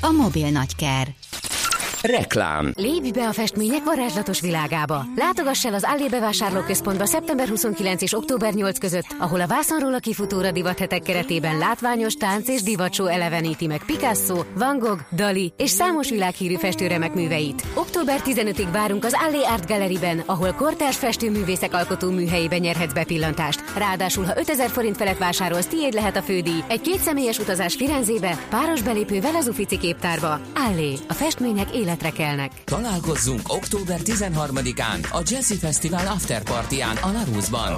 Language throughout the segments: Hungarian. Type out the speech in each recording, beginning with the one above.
A mobil nagyker. Reklám. Lépj be a festmények varázslatos világába. Látogass el az Allé bevásárlóközpontba szeptember 29 és október 8 között, ahol a vászonról a kifutóra divathetek keretében látványos tánc és divatsó eleveníti meg Picasso, Van Gogh, Dali és számos világhírű festőremek műveit. Október 15-ig várunk az Allé Art Galleryben, ahol kortárs festőművészek alkotó műhelyében nyerhetsz bepillantást. Ráadásul, ha 5000 forint felett vásárolsz, tiéd lehet a fődíj. Egy kétszemélyes utazás Firenzébe, páros belépővel az Ufici képtárba. Allé, a festmények élet életre kelnek. Találkozzunk október 13-án a Jazzy Fesztivál Afterpartyán a Larusban.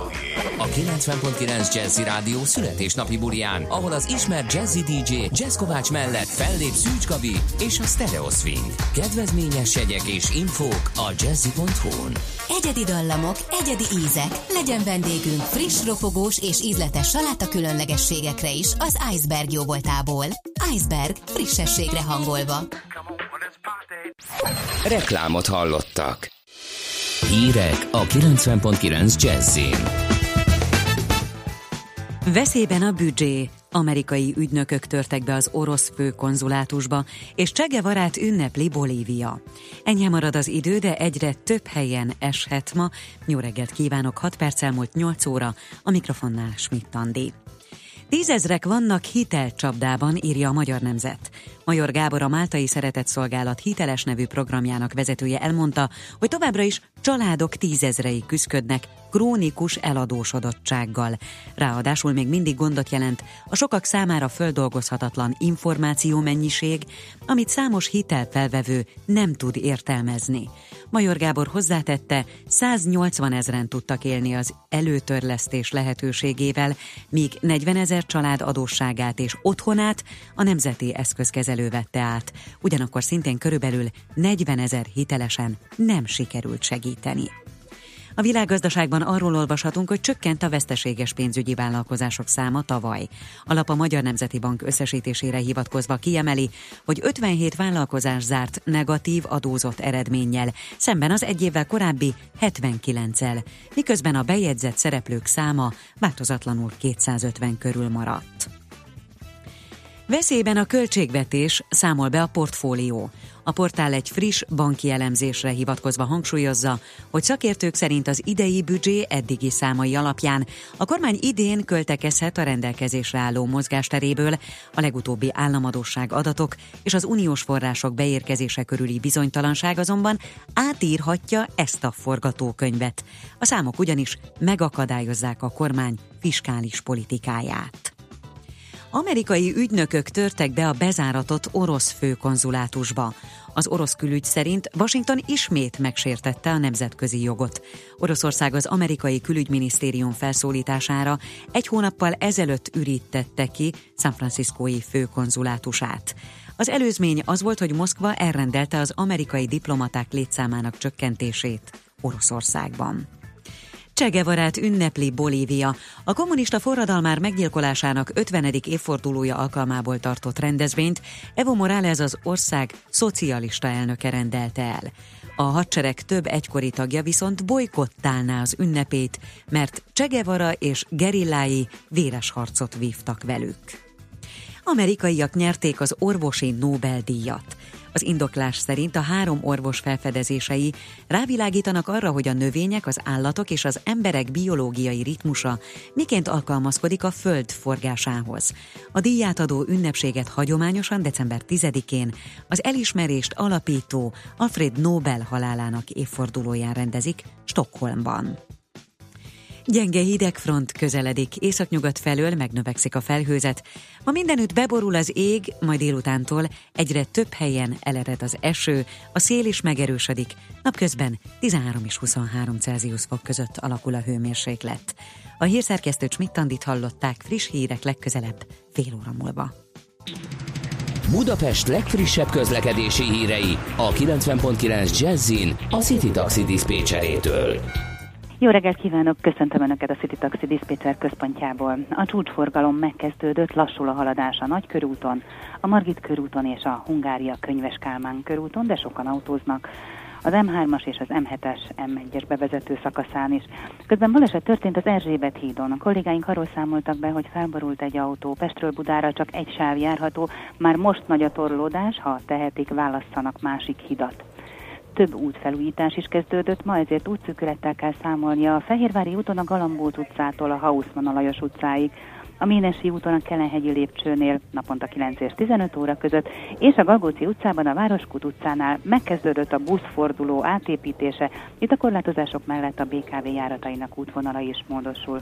A 90.9 Jazzy Rádió születésnapi bulián, ahol az ismert Jazzy DJ Jazz Kovács mellett fellép Szűcs Gabi és a Stereo Swing. Kedvezményes jegyek és infók a jazzy.hu-n. Egyedi dallamok, egyedi ízek, legyen vendégünk friss, ropogós és ízletes saláta különlegességekre is az Iceberg jóvoltából. Iceberg, frissességre hangolva. Reklámot hallottak. Hírek a 90.9 Jazzin. Veszélyben a büdzsé. Amerikai ügynökök törtek be az orosz főkonzulátusba, és Csegevarát ünnepli Bolívia. Ennyi marad az idő, de egyre több helyen eshet ma. Jó reggelt kívánok, 6 perc elmúlt 8 óra, a mikrofonnál Schmidt Andi. Tízezrek vannak hitelcsapdában, írja a Magyar Nemzet. Major Gábor a Máltai Szeretett Szolgálat hiteles nevű programjának vezetője elmondta, hogy továbbra is családok tízezrei küzdködnek krónikus eladósodottsággal. Ráadásul még mindig gondot jelent a sokak számára földolgozhatatlan információ mennyiség, amit számos hitelfelvevő nem tud értelmezni. Major Gábor hozzátette, 180 ezeren tudtak élni az előtörlesztés lehetőségével, míg 40 ezer család adósságát és otthonát a Nemzeti Eszközkezelő vette át. Ugyanakkor szintén körülbelül 40 ezer hitelesen nem sikerült segíteni. A világgazdaságban arról olvashatunk, hogy csökkent a veszteséges pénzügyi vállalkozások száma tavaly. A lap a Magyar Nemzeti Bank összesítésére hivatkozva kiemeli, hogy 57 vállalkozás zárt negatív adózott eredménnyel, szemben az egy évvel korábbi 79-el, miközben a bejegyzett szereplők száma változatlanul 250 körül maradt. Veszélyben a költségvetés, számol be a portfólió. A portál egy friss banki elemzésre hivatkozva hangsúlyozza, hogy szakértők szerint az idei büdzsé eddigi számai alapján a kormány idén költekezhet a rendelkezésre álló mozgásteréből, a legutóbbi államadóság adatok és az uniós források beérkezése körüli bizonytalanság azonban átírhatja ezt a forgatókönyvet. A számok ugyanis megakadályozzák a kormány fiskális politikáját. Amerikai ügynökök törtek be a bezáratott orosz főkonzulátusba. Az orosz külügy szerint Washington ismét megsértette a nemzetközi jogot. Oroszország az amerikai külügyminisztérium felszólítására egy hónappal ezelőtt ürítette ki San Franciscói főkonzulátusát. Az előzmény az volt, hogy Moszkva elrendelte az amerikai diplomaták létszámának csökkentését Oroszországban. Csegevarát ünnepli Bolívia. A kommunista forradalmár meggyilkolásának 50. évfordulója alkalmából tartott rendezvényt Evo Morales az ország szocialista elnöke rendelte el. A hadsereg több egykori tagja viszont bolykottálná az ünnepét, mert Csegevara és gerillái véres harcot vívtak velük. Amerikaiak nyerték az orvosi Nobel-díjat. Az indoklás szerint a három orvos felfedezései rávilágítanak arra, hogy a növények, az állatok és az emberek biológiai ritmusa miként alkalmazkodik a Föld forgásához. A díjátadó ünnepséget hagyományosan december 10-én az elismerést alapító Alfred Nobel halálának évfordulóján rendezik Stockholmban. Gyenge hidegfront közeledik, északnyugat felől megnövekszik a felhőzet. Ma mindenütt beborul az ég, majd délutántól egyre több helyen elered az eső, a szél is megerősödik, napközben 13 és 23 Celsius fok között alakul a hőmérséklet. A hírszerkesztő Csmittandit hallották friss hírek legközelebb, fél óra múlva. Budapest legfrissebb közlekedési hírei a 90.9 Jazzin a City Taxi Dispécsejétől. Jó reggelt kívánok, köszöntöm Önöket a City Taxi Dispatcher központjából. A csúcsforgalom megkezdődött, lassul a haladás a Nagykörúton, a Margit körúton és a Hungária Könyves Kálmán körúton, de sokan autóznak. az M3-as és az M7-es M1-es bevezető szakaszán is. Közben baleset történt az Erzsébet hídon. A kollégáink arról számoltak be, hogy felborult egy autó. Pestről Budára csak egy sáv járható, már most nagy a torlódás, ha tehetik, válasszanak másik hidat több útfelújítás is kezdődött, ma ezért útszűkülettel kell számolnia. A Fehérvári úton a Galambót utcától a Hausmann a Lajos utcáig, a Ménesi úton a Kelenhegyi lépcsőnél naponta 9 és 15 óra között, és a Galgóci utcában a Városkút utcánál megkezdődött a buszforduló átépítése, itt a korlátozások mellett a BKV járatainak útvonala is módosul.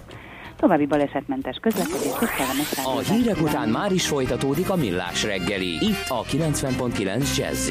További balesetmentes közlekedés és kellemes A hírek után már is folytatódik a millás reggeli, itt a 90.9 jazz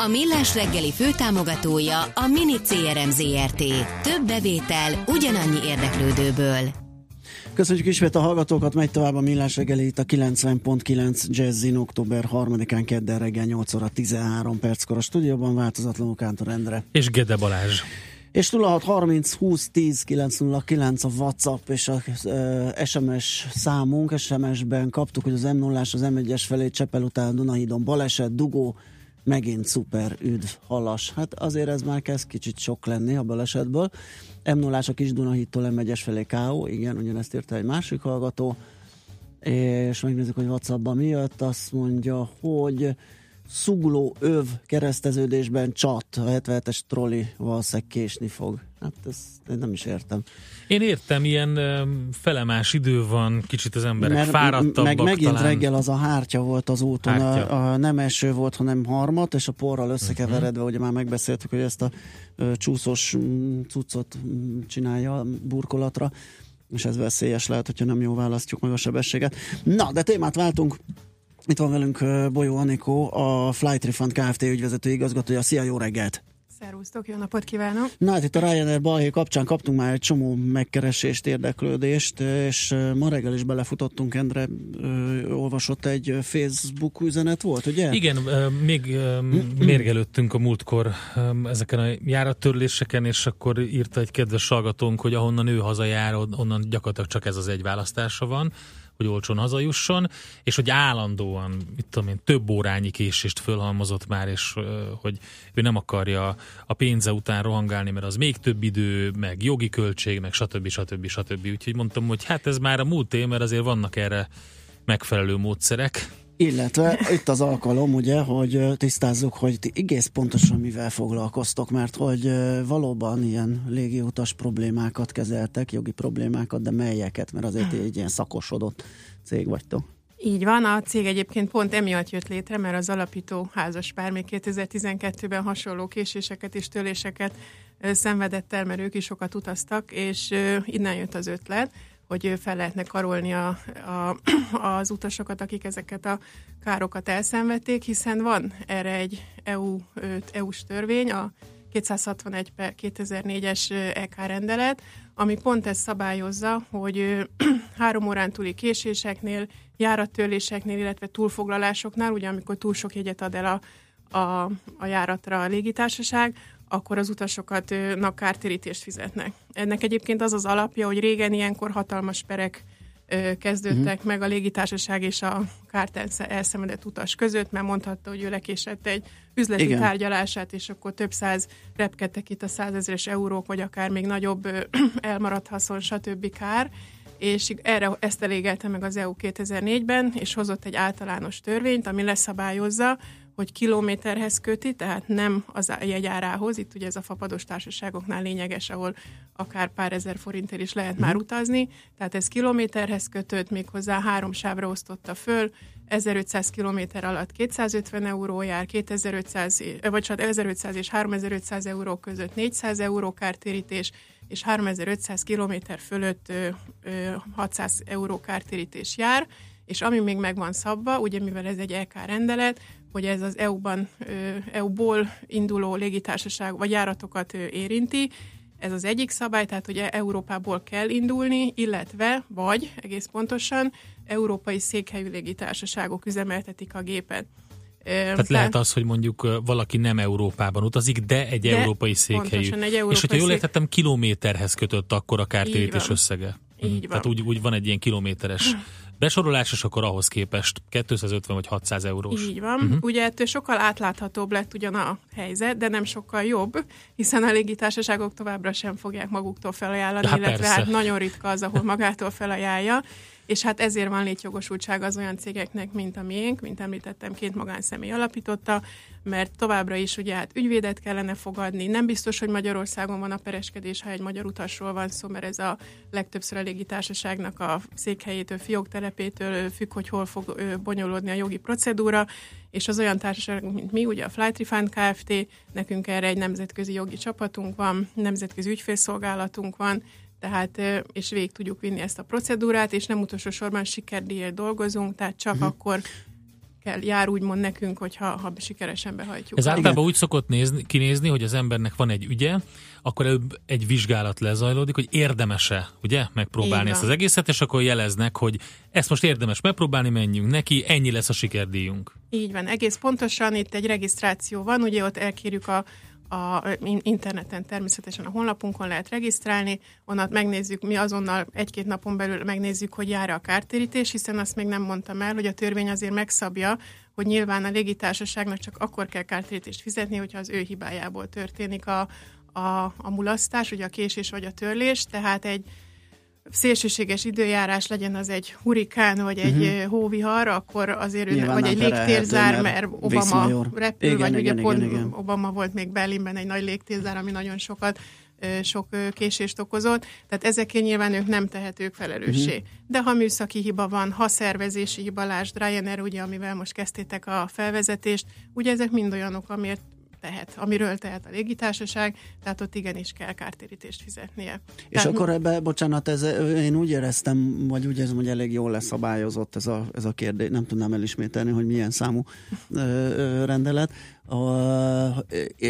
A Millás reggeli főtámogatója a Mini CRM Zrt. Több bevétel ugyanannyi érdeklődőből. Köszönjük ismét a hallgatókat, megy tovább a Millás reggeli itt a 90.9 Jazzin október 3-án kedden reggel 8 óra 13 perckor a stúdióban változatlanul Kántor Endre. És Gede Balázs. És 0630 20 10 909 a WhatsApp és a uh, SMS számunk. SMS-ben kaptuk, hogy az m 0 az M1-es felé Csepel után Dunahídon baleset, dugó, megint szuper üdv halas. Hát azért ez már kezd kicsit sok lenni a balesetből. m 0 a kis Dunahittól m felé K.O. Igen, ugyanezt írta egy másik hallgató. És megnézzük, hogy WhatsAppban mi jött. Azt mondja, hogy szugló öv kereszteződésben csat, a 77-es trolli valószínűleg késni fog. Hát ezt én nem is értem. Én értem, ilyen felemás idő van, kicsit az emberek Mert, fáradtabbak Meg megint talán. reggel az a hártya volt az úton, a, a, nem eső volt, hanem harmat, és a porral összekeveredve, uh-huh. ugye már megbeszéltük, hogy ezt a ö, csúszós cuccot csinálja burkolatra, és ez veszélyes lehet, hogyha nem jól választjuk meg a sebességet. Na, de témát váltunk. Itt van velünk Bolyó Anikó, a Flight Refund Kft. ügyvezető igazgatója. Szia, jó reggelt! Szervusztok, jó napot kívánok! Na hát itt a Ryanair balhé kapcsán kaptunk már egy csomó megkeresést, érdeklődést, és ma reggel is belefutottunk, Endre ö, olvasott egy Facebook üzenet volt, ugye? Igen, még mérgelődtünk a múltkor ezeken a járattörléseken, és akkor írta egy kedves hallgatónk, hogy ahonnan ő hazajár, onnan gyakorlatilag csak ez az egy választása van hogy olcsón hazajusson, és hogy állandóan, mit tudom én, több órányi késést fölhalmozott már, és hogy ő nem akarja a pénze után rohangálni, mert az még több idő, meg jogi költség, meg stb. stb. stb. Úgyhogy mondtam, hogy hát ez már a múlt év, mert azért vannak erre megfelelő módszerek. Illetve itt az alkalom, ugye, hogy tisztázzuk, hogy ti egész pontosan mivel foglalkoztok, mert hogy valóban ilyen légiutas problémákat kezeltek, jogi problémákat, de melyeket, mert azért egy ilyen szakosodott cég vagytok. Így van, a cég egyébként pont emiatt jött létre, mert az alapító házaspár még 2012-ben hasonló késéseket és töléseket szenvedett el, mert ők is sokat utaztak, és innen jött az ötlet, hogy fel lehetne karolni a, a, az utasokat, akik ezeket a károkat elszenvedték, hiszen van erre egy EU, EU-s törvény, a 261 per 2004-es EK rendelet, ami pont ezt szabályozza, hogy három órán túli késéseknél, járattörléseknél, illetve túlfoglalásoknál, ugye amikor túl sok jegyet ad el a, a, a járatra a légitársaság, akkor az utasokat kártérítést fizetnek. Ennek egyébként az az alapja, hogy régen ilyenkor hatalmas perek kezdődtek uh-huh. meg a légitársaság és a kárt elszenvedett utas között, mert mondhatta, hogy ő lekésett egy üzleti Igen. tárgyalását, és akkor több száz repkedtek itt a százezres eurók, vagy akár még nagyobb elmaradt haszon, stb. kár, és erre ezt elégelte meg az EU 2004-ben, és hozott egy általános törvényt, ami leszabályozza, hogy kilométerhez köti, tehát nem az jegyárához, itt ugye ez a fapados társaságoknál lényeges, ahol akár pár ezer forintért is lehet már utazni, tehát ez kilométerhez kötött, méghozzá három sávra osztotta föl, 1500 km alatt 250 euró jár, 2500, vagy csak 1500 és 3500 euró között 400 euró kártérítés, és 3500 km fölött 600 euró kártérítés jár, és ami még meg van szabva, ugye mivel ez egy EK rendelet, hogy ez az EU-ban, EU-ból induló légitársaság vagy járatokat érinti, ez az egyik szabály, tehát ugye Európából kell indulni, illetve, vagy egész pontosan, európai székhelyű légitársaságok üzemeltetik a gépet. Tehát, Tehát lehet az, hogy mondjuk valaki nem Európában utazik, de egy de európai székhelyű. Egy európai és hogyha jól értettem, kilométerhez kötött akkor a kártérítés összege. Így van. Tehát úgy, úgy van egy ilyen kilométeres besorolás, és akkor ahhoz képest 250 vagy 600 eurós. Így van. Uh-huh. Ugye ettől sokkal átláthatóbb lett ugyan a helyzet, de nem sokkal jobb, hiszen a légitársaságok továbbra sem fogják maguktól felajánlani, hát illetve persze. hát nagyon ritka az, ahol magától felajánlja és hát ezért van létjogosultság az olyan cégeknek, mint a miénk, mint említettem, két magánszemély alapította, mert továbbra is ugye hát ügyvédet kellene fogadni. Nem biztos, hogy Magyarországon van a pereskedés, ha egy magyar utasról van szó, mert ez a legtöbbször a légitársaságnak a székhelyétől, fióktelepétől függ, hogy hol fog bonyolódni a jogi procedúra, és az olyan társaságok, mint mi, ugye a Flight Refund Kft., nekünk erre egy nemzetközi jogi csapatunk van, nemzetközi ügyfélszolgálatunk van, tehát, és végig tudjuk vinni ezt a procedúrát, és nem utolsó sorban sikerdíjért dolgozunk, tehát csak uh-huh. akkor kell, jár úgymond nekünk, hogyha ha sikeresen behajtjuk. Ez általában úgy szokott nézni, kinézni, hogy az embernek van egy ügye, akkor előbb egy vizsgálat lezajlódik, hogy érdemese, ugye, megpróbálni ezt az egészet, és akkor jeleznek, hogy ezt most érdemes megpróbálni, menjünk neki, ennyi lesz a sikerdíjunk. Így van, egész pontosan itt egy regisztráció van, ugye ott elkérjük a a interneten természetesen a honlapunkon lehet regisztrálni, onnan megnézzük, mi azonnal egy-két napon belül megnézzük, hogy jár a kártérítés, hiszen azt még nem mondtam el, hogy a törvény azért megszabja, hogy nyilván a légitársaságnak csak akkor kell kártérítést fizetni, hogyha az ő hibájából történik a, a, a mulasztás, ugye a késés vagy a törlés, tehát egy szélsőséges időjárás legyen az egy hurikán, vagy egy uh-huh. hóvihar, akkor azért ő, vagy egy légtérzár, mert Obama repül, igen, vagy igen, ugye igen, pont igen. Obama volt még Berlinben egy nagy légtérzár, ami nagyon sokat sok késést okozott, tehát ezekért nyilván ők nem tehetők felelőssé. Uh-huh. De ha műszaki hiba van, ha szervezési hiba, lásd Ryanair, ugye, amivel most kezdtétek a felvezetést, ugye ezek mind olyanok, amiért tehet, amiről tehet a légitársaság, tehát ott igenis kell kártérítést fizetnie. És tehát, akkor ebbe, bocsánat, ez, én úgy éreztem, vagy úgy érzem, hogy elég jól leszabályozott ez a, ez a kérdés, nem tudnám elismételni, hogy milyen számú ö, ö, rendelet,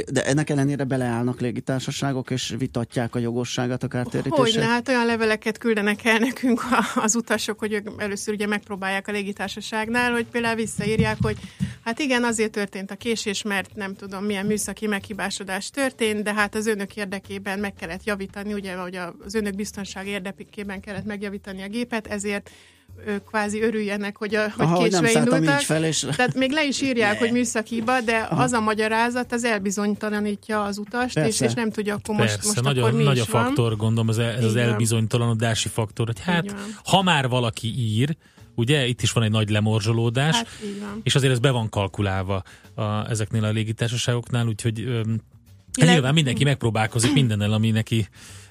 de ennek ellenére beleállnak légitársaságok, és vitatják a jogosságát a kártérítésre? Hogyne, hát olyan leveleket küldenek el nekünk az utasok, hogy ők először ugye megpróbálják a légitársaságnál, hogy például visszaírják, hogy hát igen, azért történt a késés, mert nem tudom, milyen műszaki meghibásodás történt, de hát az önök érdekében meg kellett javítani, ugye, hogy az önök biztonság érdekében kellett megjavítani a gépet, ezért ők kvázi örüljenek, hogy, a, hogy Aha, késve indultak. Fel, és... Tehát még le is írják, ne. hogy műszakiba, de Aha. az a magyarázat, az elbizonytalanítja az utast, és, és nem tudja akkor most, Persze, most nagy, akkor mi nagy a faktor, van. gondolom, ez, ez az elbizonytalanodási faktor, hogy hát ha már valaki ír, ugye? Itt is van egy nagy lemorzsolódás, hát, és azért ez be van kalkulálva a, ezeknél a légitársaságoknál, úgyhogy öm, Illet... nyilván mindenki megpróbálkozik mindennel, ami neki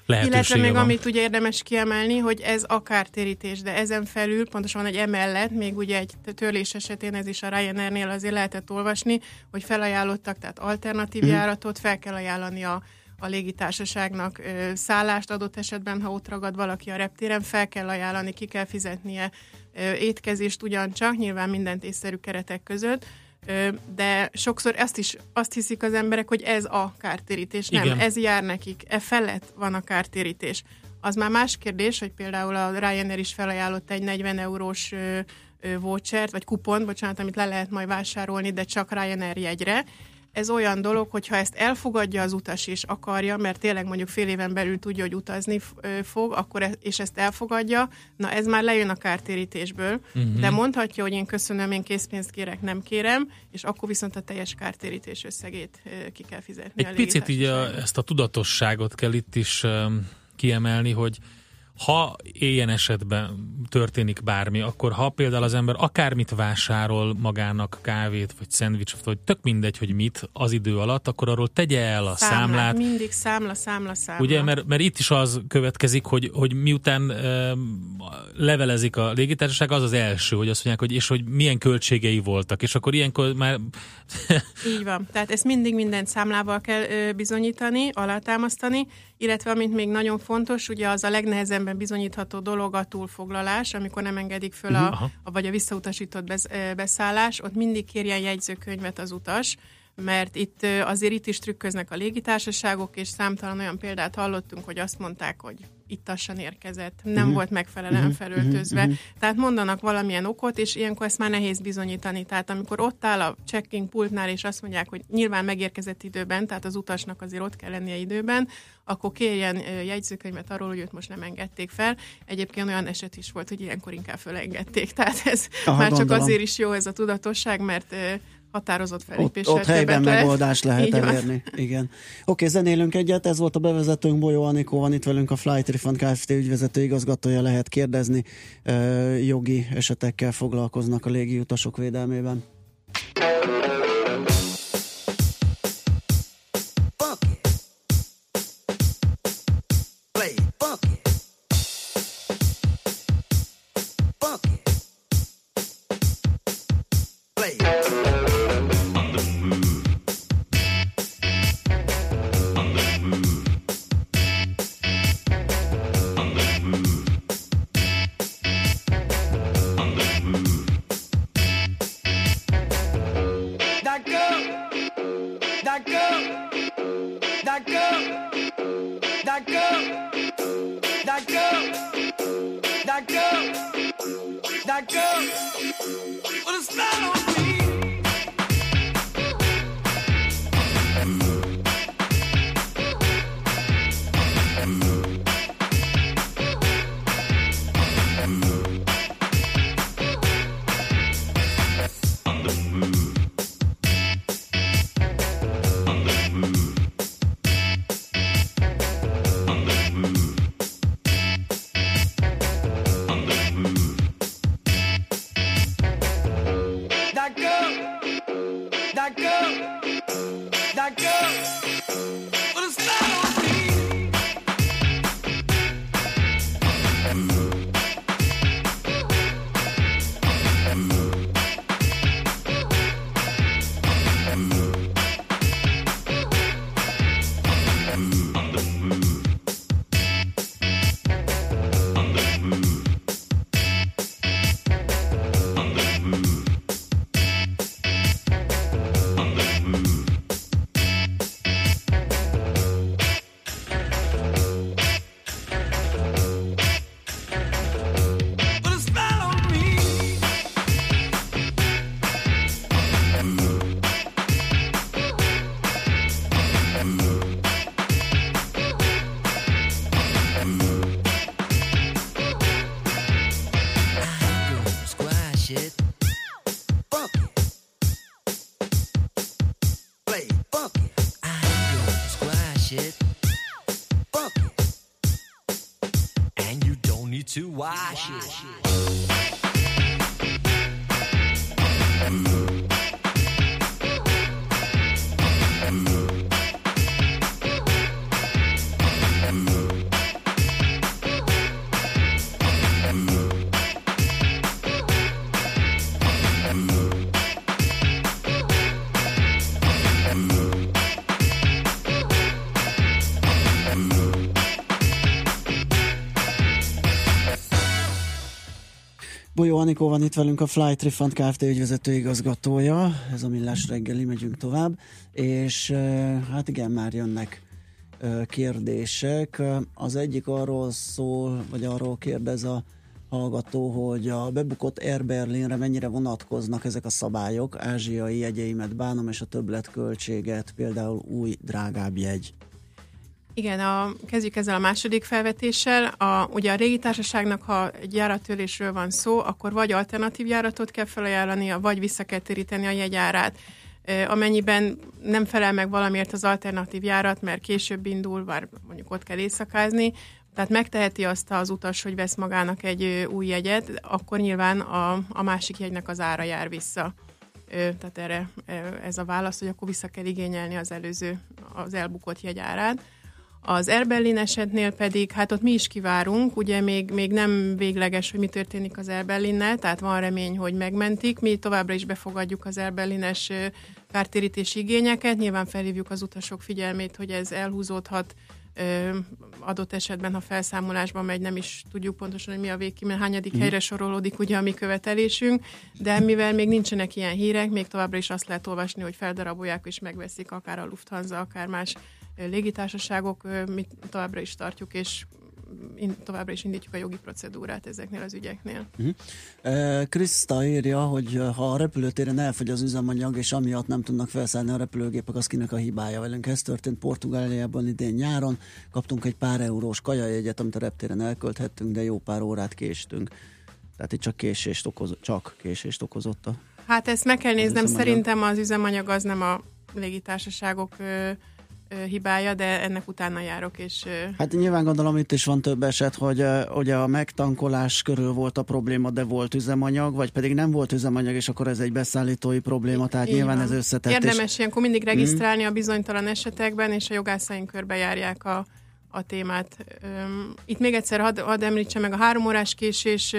Illetve még van. amit ugye érdemes kiemelni, hogy ez akár térítés, de ezen felül pontosan egy emellett, még ugye egy törlés esetén ez is a Ryanairnél azért lehetett olvasni, hogy felajánlottak, tehát alternatív mm. járatot fel kell ajánlani a a légitársaságnak ö, szállást adott esetben, ha ott ragad valaki a reptéren, fel kell ajánlani, ki kell fizetnie ö, étkezést ugyancsak, nyilván mindent észszerű keretek között, de sokszor ezt is azt hiszik az emberek, hogy ez a kártérítés. Nem, Igen. ez jár nekik, e felett van a kártérítés. Az már más kérdés, hogy például a Ryanair is felajánlott egy 40 eurós vouchert, vagy kupont, bocsánat, amit le lehet majd vásárolni, de csak Ryanair jegyre, ez olyan dolog, hogyha ezt elfogadja az utas és akarja, mert tényleg mondjuk fél éven belül tudja, hogy utazni fog, akkor e- és ezt elfogadja, na ez már lejön a kártérítésből, uh-huh. de mondhatja, hogy én köszönöm, én készpénzt kérek, nem kérem, és akkor viszont a teljes kártérítés összegét ki kell fizetni. Egy picit így a, ezt a tudatosságot kell itt is um, kiemelni, hogy ha ilyen esetben történik bármi, akkor ha például az ember akármit vásárol magának, kávét, vagy szendvicset, vagy tök mindegy, hogy mit az idő alatt, akkor arról tegye el a számlát. számlát. Mindig számla, számla, számla. Ugye, mert, mert itt is az következik, hogy, hogy miután e, levelezik a légitársaság, az az első, hogy azt mondják, hogy és hogy milyen költségei voltak, és akkor ilyenkor már... Így van. Tehát ezt mindig minden számlával kell bizonyítani, alátámasztani, illetve amint még nagyon fontos, ugye az a legnehezebben bizonyítható dolog a túlfoglalás, amikor nem engedik föl a, mhm, a vagy a visszautasított beszállás, ott mindig kérjen jegyzőkönyvet az utas, mert itt azért itt is trükköznek a légitársaságok, és számtalan olyan példát hallottunk, hogy azt mondták, hogy ittassan érkezett, nem uh-huh. volt megfelelően uh-huh. felöltözve. Uh-huh. Tehát mondanak valamilyen okot, és ilyenkor ezt már nehéz bizonyítani. Tehát amikor ott áll a checking pultnál, és azt mondják, hogy nyilván megérkezett időben, tehát az utasnak azért ott kell lennie időben, akkor kérjen jegyzőkönyvet arról, hogy őt most nem engedték fel. Egyébként olyan eset is volt, hogy ilyenkor inkább fölengedték. Tehát ez Aha, már gondolom. csak azért is jó ez a tudatosság, mert határozott felépéssel. Ott, ott helyben lehet. megoldást lehet elérni. Igen. Oké, zenélünk egyet, ez volt a bevezetőnk, Bolyó Anikó van itt velünk, a Flight Refund Kft. ügyvezető igazgatója lehet kérdezni. Jogi esetekkel foglalkoznak a légiutasok védelmében. Washington. Bolyó Anikó van itt velünk, a Flight Refund Kft. ügyvezető igazgatója. Ez a millás reggeli, megyünk tovább. És hát igen, már jönnek kérdések. Az egyik arról szól, vagy arról kérdez a hallgató, hogy a bebukott Air Berlinre mennyire vonatkoznak ezek a szabályok. Ázsiai jegyeimet bánom, és a többletköltséget, például új, drágább jegy. Igen, a, kezdjük ezzel a második felvetéssel. A, ugye a régi társaságnak, ha egy járattörlésről van szó, akkor vagy alternatív járatot kell felajánlania, vagy vissza kell téríteni a jegyárát. Amennyiben nem felel meg valamiért az alternatív járat, mert később indul, vagy mondjuk ott kell éjszakázni, tehát megteheti azt az utas, hogy vesz magának egy új jegyet, akkor nyilván a, a másik jegynek az ára jár vissza. Tehát erre ez a válasz, hogy akkor vissza kell igényelni az előző, az elbukott jegyárát. Az Erbellin esetnél pedig, hát ott mi is kivárunk, ugye még, még nem végleges, hogy mi történik az Erbellinnel, tehát van remény, hogy megmentik. Mi továbbra is befogadjuk az Erbellines kártérítési igényeket, nyilván felhívjuk az utasok figyelmét, hogy ez elhúzódhat, adott esetben, ha felszámolásban megy, nem is tudjuk pontosan, hogy mi a végkímen, hányadik mm. helyre sorolódik ugye a mi követelésünk, de mivel még nincsenek ilyen hírek, még továbbra is azt lehet olvasni, hogy feldarabolják és megveszik akár a Lufthansa, akár más légitársaságok, mi továbbra is tartjuk, és továbbra is indítjuk a jogi procedúrát ezeknél az ügyeknél. Uh-huh. Kriszta írja, hogy ha a repülőtéren elfogy az üzemanyag, és amiatt nem tudnak felszállni a repülőgépek, az kinek a hibája velünk. Ez történt Portugáliában idén nyáron. Kaptunk egy pár eurós kajajegyet, amit a reptéren elkölthettünk, de jó pár órát késtünk. Tehát itt csak késést, okoz, csak késést okozott a Hát ezt meg kell néznem, szerintem az üzemanyag az nem a légitársaságok hibája, de ennek utána járok, és... Hát nyilván gondolom itt is van több eset, hogy ugye a megtankolás körül volt a probléma, de volt üzemanyag, vagy pedig nem volt üzemanyag, és akkor ez egy beszállítói probléma, tehát Így nyilván van. ez összetett. Érdemes és... ilyenkor mindig regisztrálni hmm. a bizonytalan esetekben, és a jogászaink körbe járják a a témát. Itt még egyszer hadd had említse meg, a három órás késés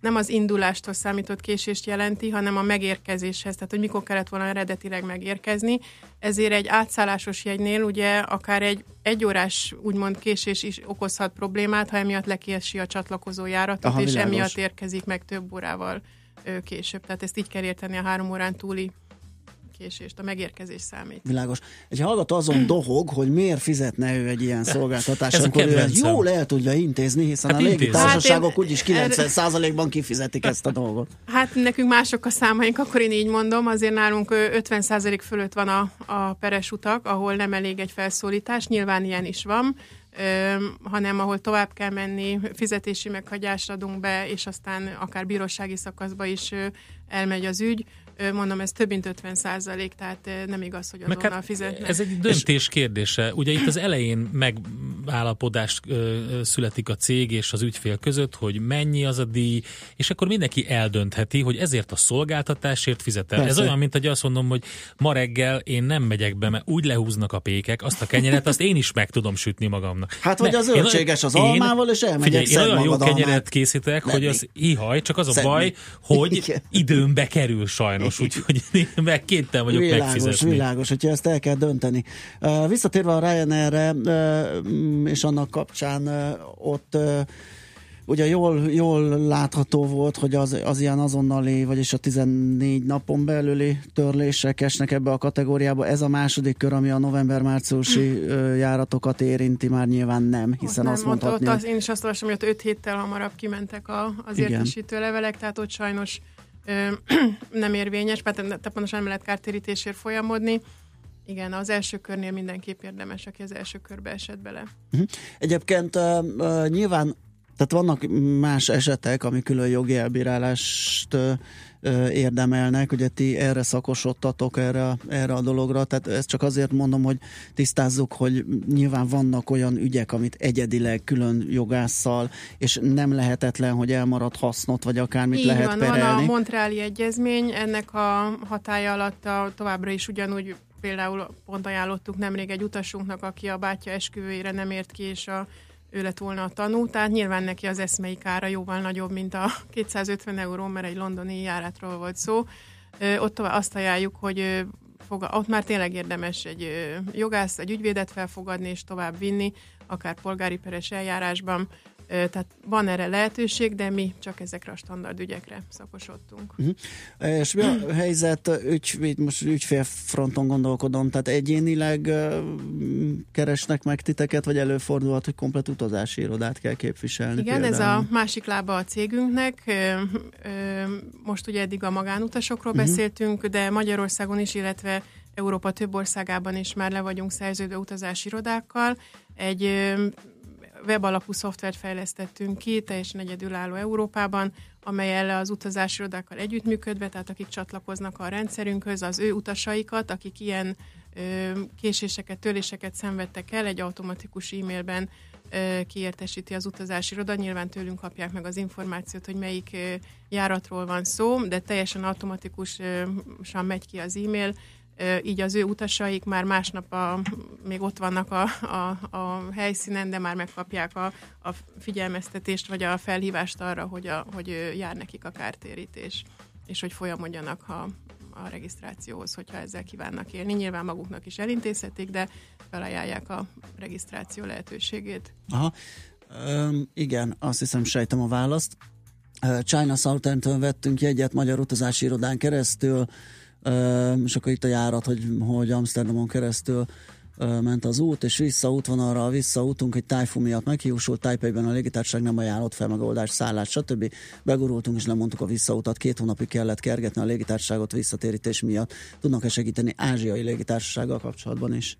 nem az indulástól számított késést jelenti, hanem a megérkezéshez, tehát hogy mikor kellett volna eredetileg megérkezni. Ezért egy átszállásos jegynél ugye akár egy egyórás úgymond késés is okozhat problémát, ha emiatt lekiesi a csatlakozó járatot, Aha, és világos. emiatt érkezik meg több órával később. Tehát ezt így kell érteni a három órán túli késést, a megérkezés számít. Világos. Egy hallgató azon dohog, hogy miért fizetne ő egy ilyen szolgáltatást, amikor ő ezt jól el tudja intézni, hiszen hát a légitársaságok hát úgyis 90%-ban kifizetik ezt a dolgot. Hát nekünk mások a számaink, akkor én így mondom, azért nálunk 50% fölött van a, a peres utak, ahol nem elég egy felszólítás, nyilván ilyen is van, hanem ahol tovább kell menni, fizetési meghagyást adunk be, és aztán akár bírósági szakaszba is elmegy az ügy mondom, ez több mint 50 százalék, tehát nem igaz, hogy azonnal hát fizetnek. Ez egy döntés kérdése. Ugye itt az elején megállapodás születik a cég és az ügyfél között, hogy mennyi az a díj, és akkor mindenki eldöntheti, hogy ezért a szolgáltatásért fizetem. Persze. Ez olyan, mint hogy azt mondom, hogy ma reggel én nem megyek be, mert úgy lehúznak a pékek, azt a kenyeret, azt én is meg tudom sütni magamnak. Hát, hogy az zöldséges az almával, és elmegyek figyelj, én olyan jó kenyeret készítek, hogy az ihaj, csak az a baj, hogy időmbe kerül sajnos sajnos, úgyhogy meg kéttel vagyok világos, megfizetni. Világos, hogyha ezt el kell dönteni. Visszatérve a Ryanair-re, és annak kapcsán ott ugye jól, jól látható volt, hogy az, az ilyen azonnali, vagyis a 14 napon belüli törlések esnek ebbe a kategóriába. Ez a második kör, ami a november-márciusi járatokat érinti, már nyilván nem, hiszen ott azt nem, mondhatni... Ott, ott az, én is azt olvasom, hogy ott 5 héttel hamarabb kimentek a, az értesítő levelek, tehát ott sajnos nem érvényes, mert pontosan nem lehet kártérítésért folyamodni. Igen, az első körnél mindenképp érdemes, aki az első körbe esett bele. Uh-huh. Egyébként uh, nyilván Tehát vannak más esetek, ami külön jogi elbírálást érdemelnek, ugye ti erre szakosodtatok erre, erre a dologra, tehát ezt csak azért mondom, hogy tisztázzuk, hogy nyilván vannak olyan ügyek, amit egyedileg külön jogásszal, és nem lehetetlen, hogy elmarad hasznot, vagy akármit Így lehet van, perelni. van a Montreali Egyezmény, ennek a hatája alatt a, továbbra is ugyanúgy például pont ajánlottuk nemrég egy utasunknak, aki a bátyja esküvőjére nem ért ki, és a ő lett volna a tanú, tehát nyilván neki az eszmei kára jóval nagyobb, mint a 250 euró, mert egy londoni járátról volt szó. Ott azt ajánljuk, hogy ott már tényleg érdemes egy jogász, egy ügyvédet felfogadni és tovább vinni, akár polgári peres eljárásban, tehát van erre lehetőség, de mi csak ezekre a standard ügyekre szakosodtunk. Uh-huh. És mi a helyzet, ügy, most ügyfélfronton gondolkodom, tehát egyénileg keresnek meg titeket, vagy előfordulhat, hogy komplet utazási irodát kell képviselni? Igen, például. ez a másik lába a cégünknek. Most ugye eddig a magánutasokról uh-huh. beszéltünk, de Magyarországon is, illetve Európa több országában is már le vagyunk szerződő utazási irodákkal. Egy webalapú szoftvert fejlesztettünk ki, teljesen egyedülálló Európában, amely elle az utazási irodákkal együttműködve, tehát akik csatlakoznak a rendszerünkhöz, az ő utasaikat, akik ilyen ö, késéseket, töréseket szenvedtek el, egy automatikus e-mailben ö, kiértesíti az utazási iroda. Nyilván tőlünk kapják meg az információt, hogy melyik ö, járatról van szó, de teljesen automatikusan megy ki az e-mail, így az ő utasaik már másnap a, még ott vannak a, a, a helyszínen, de már megkapják a, a figyelmeztetést, vagy a felhívást arra, hogy, a, hogy jár nekik a kártérítés, és hogy folyamodjanak a, a regisztrációhoz, hogyha ezzel kívánnak élni. Nyilván maguknak is elintézhetik, de felajánlják a regisztráció lehetőségét. Aha. Üm, igen, azt hiszem sejtem a választ. China Southern-től vettünk jegyet magyar utazási irodán keresztül, és akkor itt a járat, hogy, hogy Amsterdamon keresztül ment az út, és vissza útvonalra, vissza útunk egy tájfú miatt meghiúsult, Tájpejben a légitársaság nem ajánlott fel megoldás, szállás, stb. Begurultunk és lemondtuk a visszautat, két hónapig kellett kergetni a légitársaságot visszatérítés miatt. Tudnak-e segíteni ázsiai légitársasággal kapcsolatban is?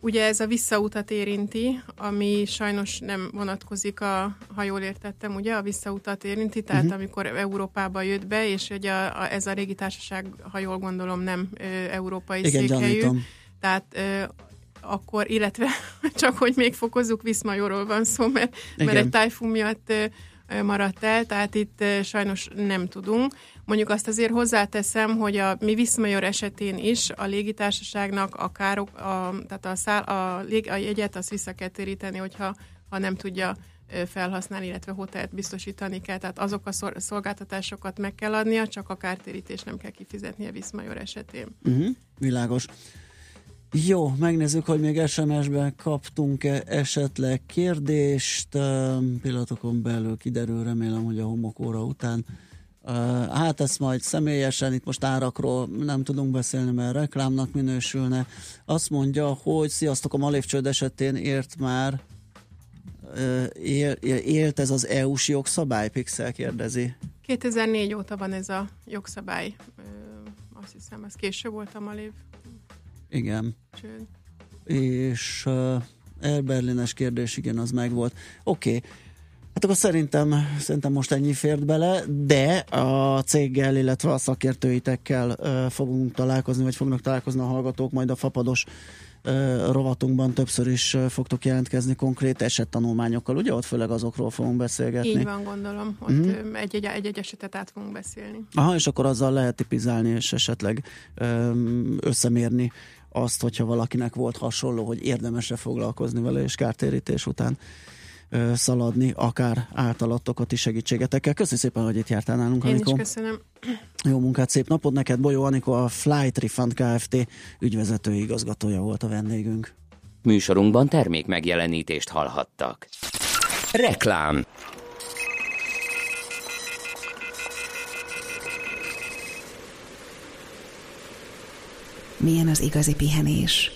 Ugye ez a visszautat érinti, ami sajnos nem vonatkozik a, ha jól értettem, ugye a visszautat érinti, tehát uh-huh. amikor Európába jött be, és ugye a, a, ez a régi társaság, ha jól gondolom, nem ö, európai Igen, székhelyű. Gyanítom. Tehát ö, akkor, illetve csak hogy még fokozzuk, Viszmajorról van szó, mert, mert egy tájfú miatt maradt el, tehát itt sajnos nem tudunk. Mondjuk azt azért hozzáteszem, hogy a mi Viszmajor esetén is a légitársaságnak a károk, a, tehát a, száll, a, lég, a jegyet azt vissza kell téríteni, hogyha ha nem tudja felhasználni, illetve hotelt biztosítani kell, tehát azok a szolgáltatásokat meg kell adnia, csak a kártérítés nem kell kifizetnie Viszmajor esetén. Uh-huh, világos. Jó, megnézzük, hogy még SMS-ben kaptunk-e esetleg kérdést. Pillanatokon belül kiderül, remélem, hogy a homokóra után. Hát ezt majd személyesen, itt most árakról nem tudunk beszélni, mert reklámnak minősülne. Azt mondja, hogy sziasztok, a Malévcsőd esetén ért már él, élt ez az EU-s jogszabály? Pixel kérdezi. 2004 óta van ez a jogszabály. Azt hiszem, ez később volt a Malév igen. Csőd. És Elberlines kérdés, igen, az megvolt. Oké. Okay. Hát akkor szerintem, szerintem most ennyi fért bele, de a céggel, illetve a szakértőitekkel uh, fogunk találkozni, vagy fognak találkozni a hallgatók, majd a fapados rovatunkban többször is fogtok jelentkezni konkrét esettanulmányokkal, ugye? Ott főleg azokról fogunk beszélgetni. Így van, gondolom. Ott mm-hmm. egy-egy, esetet át fogunk beszélni. Aha, és akkor azzal lehet tipizálni, és esetleg összemérni azt, hogyha valakinek volt hasonló, hogy érdemesre foglalkozni vele, és kártérítés után ö, szaladni, akár általatokat is segítségetekkel. Köszönöm szépen, hogy itt jártál nálunk, Én Anikó. is köszönöm. Jó munkát, szép napot neked. Bolyó Anikó, a Flight Refund Kft. ügyvezető igazgatója volt a vendégünk. Műsorunkban termék megjelenítést hallhattak. Reklám milyen az igazi pihenés.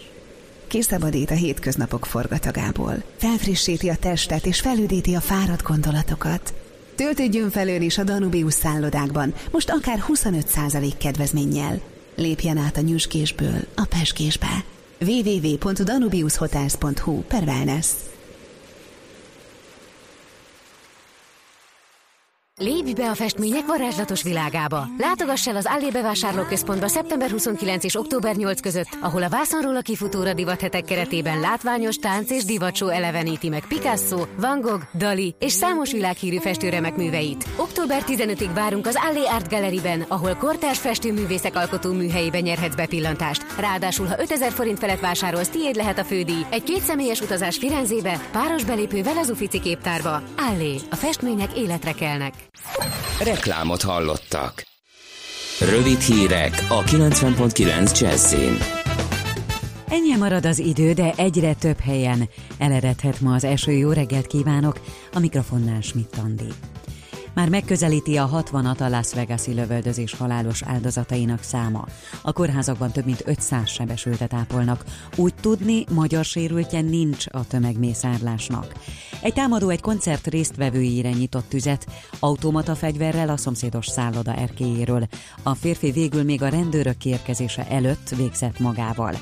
Kiszabadít a hétköznapok forgatagából, felfrissíti a testet és felüdíti a fáradt gondolatokat. Töltődjön felől is a Danubius szállodákban, most akár 25% kedvezménnyel. Lépjen át a nyüskésből a peskésbe. www.danubiushotels.hu per wellness. Lépj be a festmények varázslatos világába! Látogass el az Allé bevásárlóközpontba szeptember 29 és október 8 között, ahol a vászonról a kifutóra divathetek keretében látványos tánc és divacsó eleveníti meg Picasso, Van Gogh, Dali és számos világhírű festőremek műveit. Október 15-ig várunk az Allé Art Galleryben, ahol kortárs festőművészek alkotó műhelyében nyerhetsz bepillantást. Ráadásul, ha 5000 forint felett vásárolsz, tiéd lehet a fődíj. Egy kétszemélyes utazás Firenzébe, páros belépővel az Ufici képtárba. Allé, a festmények életre kelnek. Reklámot hallottak. Rövid hírek a 90.9 Jazzin. Ennyi marad az idő, de egyre több helyen eleredhet ma az eső. Jó reggelt kívánok! A mikrofonnál Schmidt Andi. Már megközelíti a 60-at a Las Vegas-i lövöldözés halálos áldozatainak száma. A kórházakban több mint 500 sebesültet ápolnak. Úgy tudni, magyar sérültje nincs a tömegmészárlásnak. Egy támadó egy koncert résztvevőire nyitott tüzet, automata fegyverrel a szomszédos szálloda erkéjéről. A férfi végül még a rendőrök kiérkezése előtt végzett magával.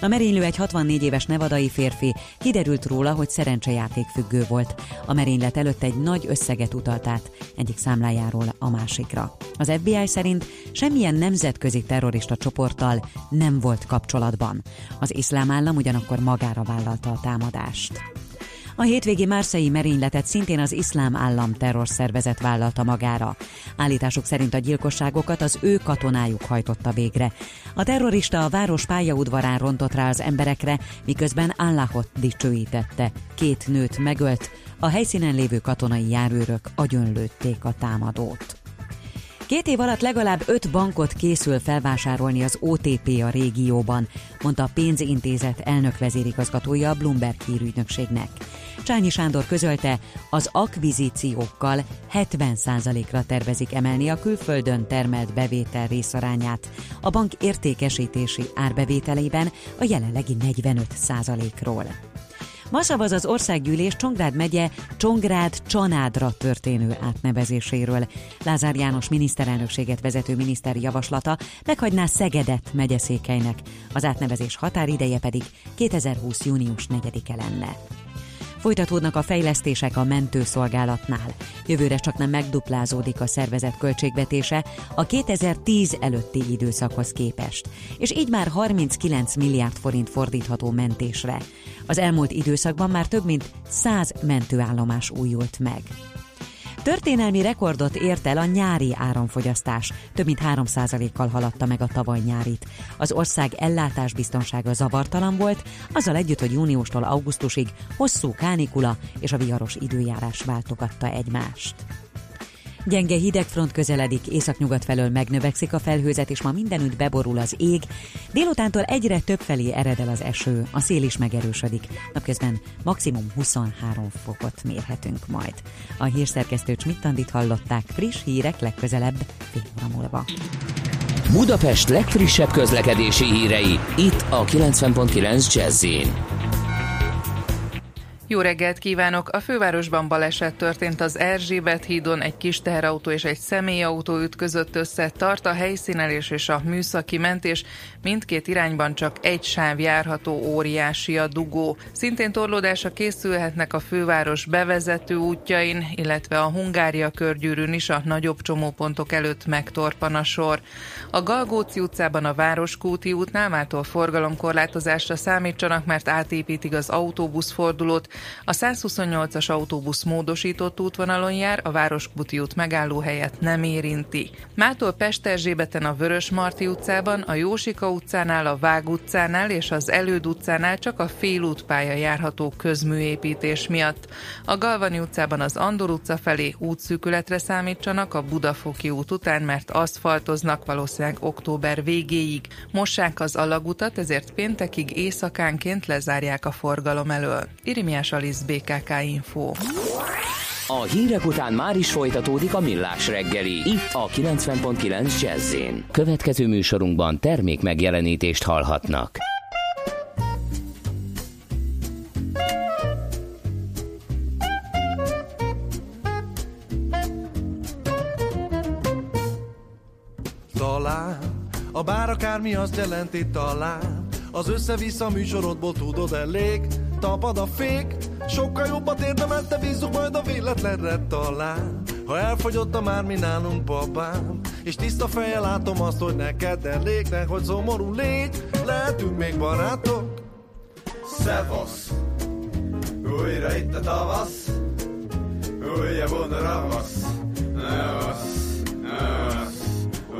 A merénylő egy 64 éves nevadai férfi, kiderült róla, hogy szerencsejáték függő volt. A merénylet előtt egy nagy összeget utalt át egyik számlájáról a másikra. Az FBI szerint semmilyen nemzetközi terrorista csoporttal nem volt kapcsolatban. Az iszlám állam ugyanakkor magára vállalta a támadást. A hétvégi márszei merényletet szintén az iszlám állam terrorszervezet vállalta magára. Állításuk szerint a gyilkosságokat az ő katonájuk hajtotta végre. A terrorista a város pályaudvarán rontott rá az emberekre, miközben Allahot dicsőítette. Két nőt megölt, a helyszínen lévő katonai járőrök agyonlőtték a támadót. Két év alatt legalább öt bankot készül felvásárolni az OTP a régióban, mondta a pénzintézet elnök vezérigazgatója a Bloomberg hírügynökségnek. Csányi Sándor közölte, az akvizíciókkal 70%-ra tervezik emelni a külföldön termelt bevétel részarányát, a bank értékesítési árbevételében a jelenlegi 45%-ról. Ma szavaz az országgyűlés Csongrád megye Csongrád Csanádra történő átnevezéséről. Lázár János miniszterelnökséget vezető miniszter javaslata meghagyná Szegedet megyeszékelynek, az átnevezés határideje pedig 2020. június 4-e lenne. Folytatódnak a fejlesztések a mentőszolgálatnál. Jövőre csak nem megduplázódik a szervezet költségvetése a 2010 előtti időszakhoz képest, és így már 39 milliárd forint fordítható mentésre. Az elmúlt időszakban már több mint 100 mentőállomás újult meg. Történelmi rekordot ért el a nyári áramfogyasztás. Több mint 3%-kal haladta meg a tavaly nyárit. Az ország ellátásbiztonsága zavartalan volt, azzal együtt, hogy júniustól augusztusig hosszú kánikula és a viharos időjárás váltogatta egymást. Gyenge hidegfront közeledik, északnyugat felől megnövekszik a felhőzet, és ma mindenütt beborul az ég. Délutántól egyre több felé ered el az eső, a szél is megerősödik. Napközben maximum 23 fokot mérhetünk majd. A hírszerkesztő Csmittandit hallották, friss hírek legközelebb fél óra múlva. Budapest legfrissebb közlekedési hírei, itt a 90.9 jazz jó reggelt kívánok! A fővárosban baleset történt az Erzsébet hídon, egy kis teherautó és egy személyautó ütközött össze, tart a helyszínelés és a műszaki mentés, mindkét irányban csak egy sáv járható óriási a dugó. Szintén torlódásra készülhetnek a főváros bevezető útjain, illetve a Hungária körgyűrűn is a nagyobb csomópontok előtt megtorpan a sor. A Galgóci utcában a Városkúti útnál mától forgalomkorlátozásra számítsanak, mert átépítik az autóbuszfordulót, a 128-as autóbusz módosított útvonalon jár, a Városkuti út megálló helyet nem érinti. Mától Pesterzsébeten a Vörös Marti utcában, a Jósika utcánál, a Vág utcánál és az Előd utcánál csak a félútpálya járható közműépítés miatt. A Galvani utcában az Andor utca felé útszűkületre számítsanak a Budafoki út után, mert aszfaltoznak valószínűleg október végéig. Mossák az alagutat, ezért péntekig éjszakánként lezárják a forgalom elől. Irimiás Alisz BKK Info. A hírek után már is folytatódik a millás reggeli. Itt a 90.9 jazz Következő műsorunkban termék megjelenítést hallhatnak. A bár akármi azt jelenti talán. Az össze-vissza műsorodból tudod elég. Tapad a fék, sokkal jobbat érdemelte, bízzuk majd a véletlenre talán. Ha elfogyott a már mi nálunk babám És tiszta fejjel látom azt, hogy neked elég hogy szomorú légy. Lehetünk még barátok. Szevasz! Újra itt a tavasz. Újabb a ravasz Nevasz Nevasz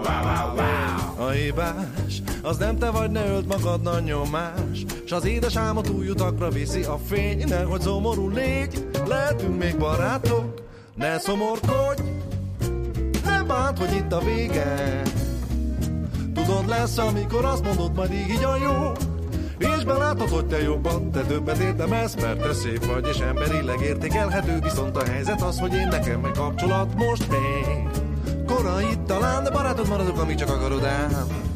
Wow, A hibás az nem te vagy, ne ölt magad nagy nyomás. S az édes álmot új utakra viszi a fény. Nehogy szomorú légy, lehetünk még barátok. Ne szomorkodj, nem bánt, hogy itt a vége. Tudod lesz, amikor azt mondod, majd így, így a jó. És belátod, hogy te jobban, te többet érdemelsz, mert te szép vagy, és emberileg értékelhető, viszont a helyzet az, hogy én nekem meg kapcsolat most még. Korai itt talán, de barátod maradok, amíg csak akarod ám.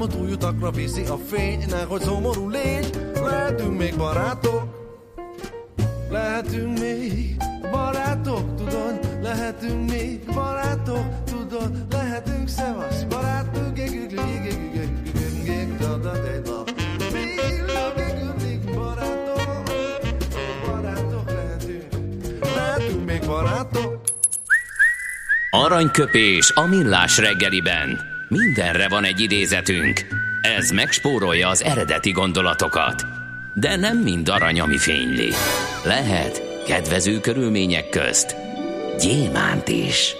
Álmot új utakra viszi a fény, nehogy szomorú légy, lehetünk még barátok, lehetünk még barátok, tudod, lehetünk még barátok, tudod, lehetünk szevasz, barátok, Aranyköpés a millás reggeliben. Mindenre van egy idézetünk. Ez megspórolja az eredeti gondolatokat. De nem mind arany, ami fényli. Lehet kedvező körülmények közt gyémánt is.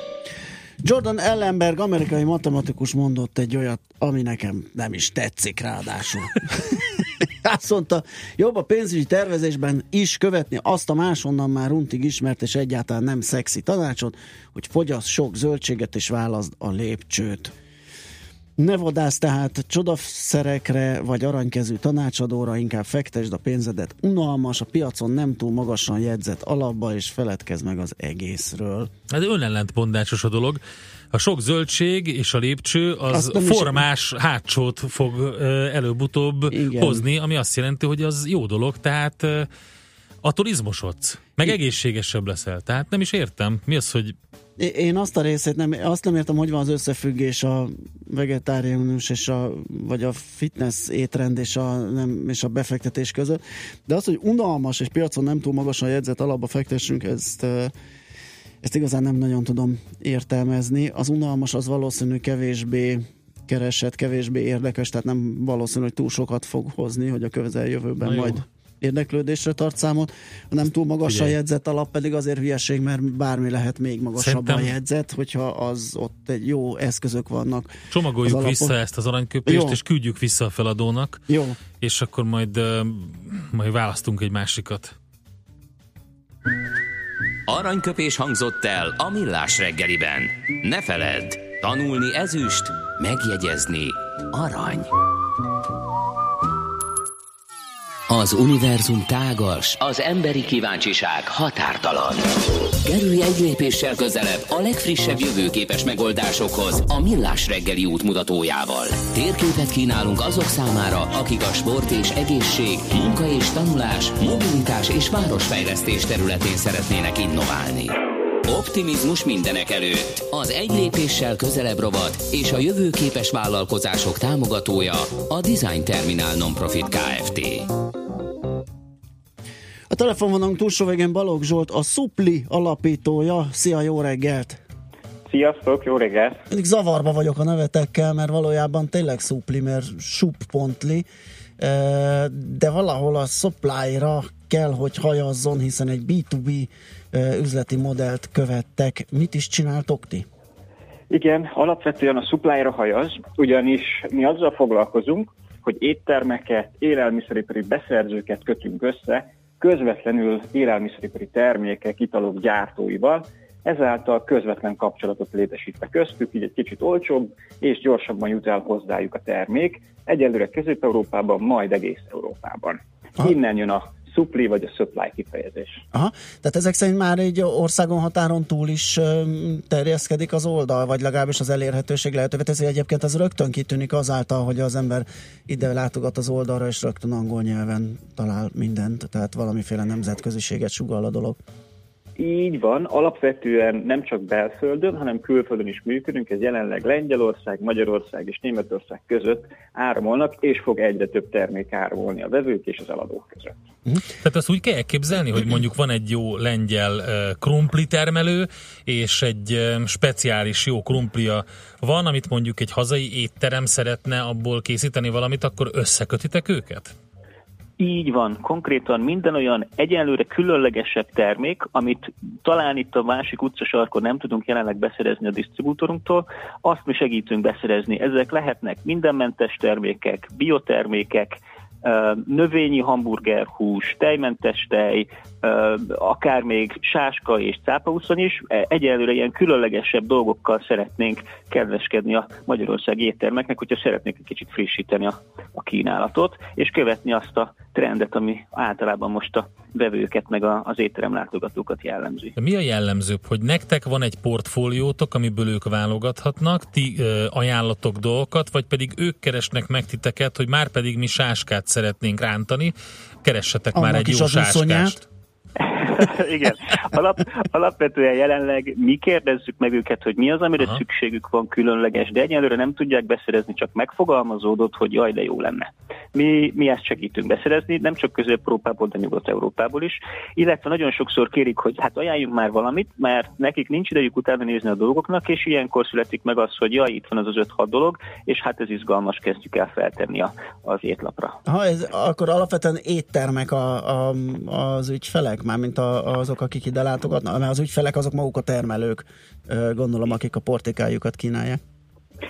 Jordan Ellenberg, amerikai matematikus mondott egy olyat, ami nekem nem is tetszik ráadásul. Azt mondta, jobb a pénzügyi tervezésben is követni azt a másonnan már untig ismert és egyáltalán nem szexi tanácsot, hogy fogyasz sok zöldséget és válaszd a lépcsőt. Ne vadász tehát csodaszerekre vagy aranykezű tanácsadóra, inkább fektesd a pénzedet unalmas, a piacon nem túl magasan jegyzett alapba, és feledkezz meg az egészről. Ez önellentmondásos a dolog. A sok zöldség és a lépcső az formás is... hátsót fog előbb-utóbb Igen. hozni, ami azt jelenti, hogy az jó dolog, tehát a turizmusodsz, meg egészségesebb leszel. Tehát nem is értem. Mi az, hogy én azt a részét nem, azt nem értem, hogy van az összefüggés a vegetáriánus és a, vagy a fitness étrend és a, nem, és a befektetés között, de az, hogy unalmas és piacon nem túl magasan jegyzett alapba fektessünk, ezt, ezt igazán nem nagyon tudom értelmezni. Az unalmas az valószínű kevésbé keresett, kevésbé érdekes, tehát nem valószínű, hogy túl sokat fog hozni, hogy a közeljövőben majd érdeklődésre tart számot, a nem túl magas Figyelj. a jegyzet alap pedig azért hülyeség, mert bármi lehet még magasabb Szerintem... a jegyzet, hogyha az ott egy jó eszközök vannak. Csomagoljuk vissza ezt az aranyköpést, jó. és küldjük vissza a feladónak, jó. és akkor majd, majd választunk egy másikat. Aranyköpés hangzott el a millás reggeliben. Ne feledd, tanulni ezüst, megjegyezni arany. Az univerzum tágas, az emberi kíváncsiság határtalan. Kerülj egy lépéssel közelebb a legfrissebb jövőképes megoldásokhoz a Millás reggeli útmutatójával. Térképet kínálunk azok számára, akik a sport és egészség, munka és tanulás, mobilitás és városfejlesztés területén szeretnének innoválni. Optimizmus mindenek előtt. Az egy lépéssel közelebb rovat és a jövőképes vállalkozások támogatója a Design Terminál Nonprofit Kft. Telefonvonalunk túlsó végén Balogh Zsolt, a Supli alapítója. Szia, jó reggelt! Sziasztok, jó reggelt! Mindig zavarba vagyok a nevetekkel, mert valójában tényleg Supli, mert sup.li, de valahol a supply-ra kell, hogy hajazzon, hiszen egy B2B üzleti modellt követtek. Mit is csináltok ti? Igen, alapvetően a supply-ra hajaz, ugyanis mi azzal foglalkozunk, hogy éttermeket, élelmiszeripari beszerzőket kötünk össze, közvetlenül élelmiszeripari termékek, italok gyártóival, ezáltal közvetlen kapcsolatot létesítve köztük, így egy kicsit olcsóbb és gyorsabban jut el hozzájuk a termék, egyelőre Közép-Európában, majd egész Európában. Innen jön a supply vagy a supply kifejezés. Aha, tehát ezek szerint már egy országon határon túl is terjeszkedik az oldal, vagy legalábbis az elérhetőség lehetővé teszi. Egyébként ez rögtön kitűnik azáltal, hogy az ember ide látogat az oldalra, és rögtön angol nyelven talál mindent, tehát valamiféle nemzetköziséget sugall a dolog. Így van, alapvetően nem csak belföldön, hanem külföldön is működünk, ez jelenleg Lengyelország, Magyarország és Németország között áramolnak, és fog egyre több termék áramolni a vevők és az eladók között. Uh-huh. Tehát azt úgy kell elképzelni, hogy mondjuk van egy jó lengyel krumpli termelő, és egy speciális jó krumplia van, amit mondjuk egy hazai étterem szeretne abból készíteni valamit, akkor összekötitek őket? Így van, konkrétan minden olyan egyenlőre különlegesebb termék, amit talán itt a másik utcasarkon nem tudunk jelenleg beszerezni a disztribútorunktól, azt mi segítünk beszerezni. Ezek lehetnek mindenmentes termékek, biotermékek, növényi hamburgerhús, tejmentes tej, akár még sáska és cápauszon is. E, egyelőre ilyen különlegesebb dolgokkal szeretnénk kedveskedni a Magyarország éttermeknek, hogyha szeretnék egy kicsit frissíteni a, a kínálatot, és követni azt a trendet, ami általában most a vevőket, meg a, az étterem látogatókat jellemzi. Mi a jellemzőbb, hogy nektek van egy portfóliótok, amiből ők válogathatnak, ti ö, ajánlatok dolgokat, vagy pedig ők keresnek meg titeket, hogy már pedig mi sáskát szeretnénk rántani, keressetek Annak már egy jó sáskást. Igen. Alap, alapvetően jelenleg mi kérdezzük meg őket, hogy mi az, amire Aha. szükségük van különleges, de egyelőre nem tudják beszerezni, csak megfogalmazódott, hogy jaj, de jó lenne. Mi, mi ezt segítünk beszerezni, nem csak Közép-Európából, de Nyugat-Európából is, illetve nagyon sokszor kérik, hogy hát ajánljunk már valamit, mert nekik nincs idejük utána nézni a dolgoknak, és ilyenkor születik meg az, hogy jaj, itt van az az 5-6 dolog, és hát ez izgalmas, kezdjük el feltenni a, az étlapra. Ha ez, akkor alapvetően éttermek a, a, az ügyfelek, mármint a, azok, akik ide látogatnak, mert az ügyfelek azok maguk a termelők, gondolom, akik a portikájukat kínálják.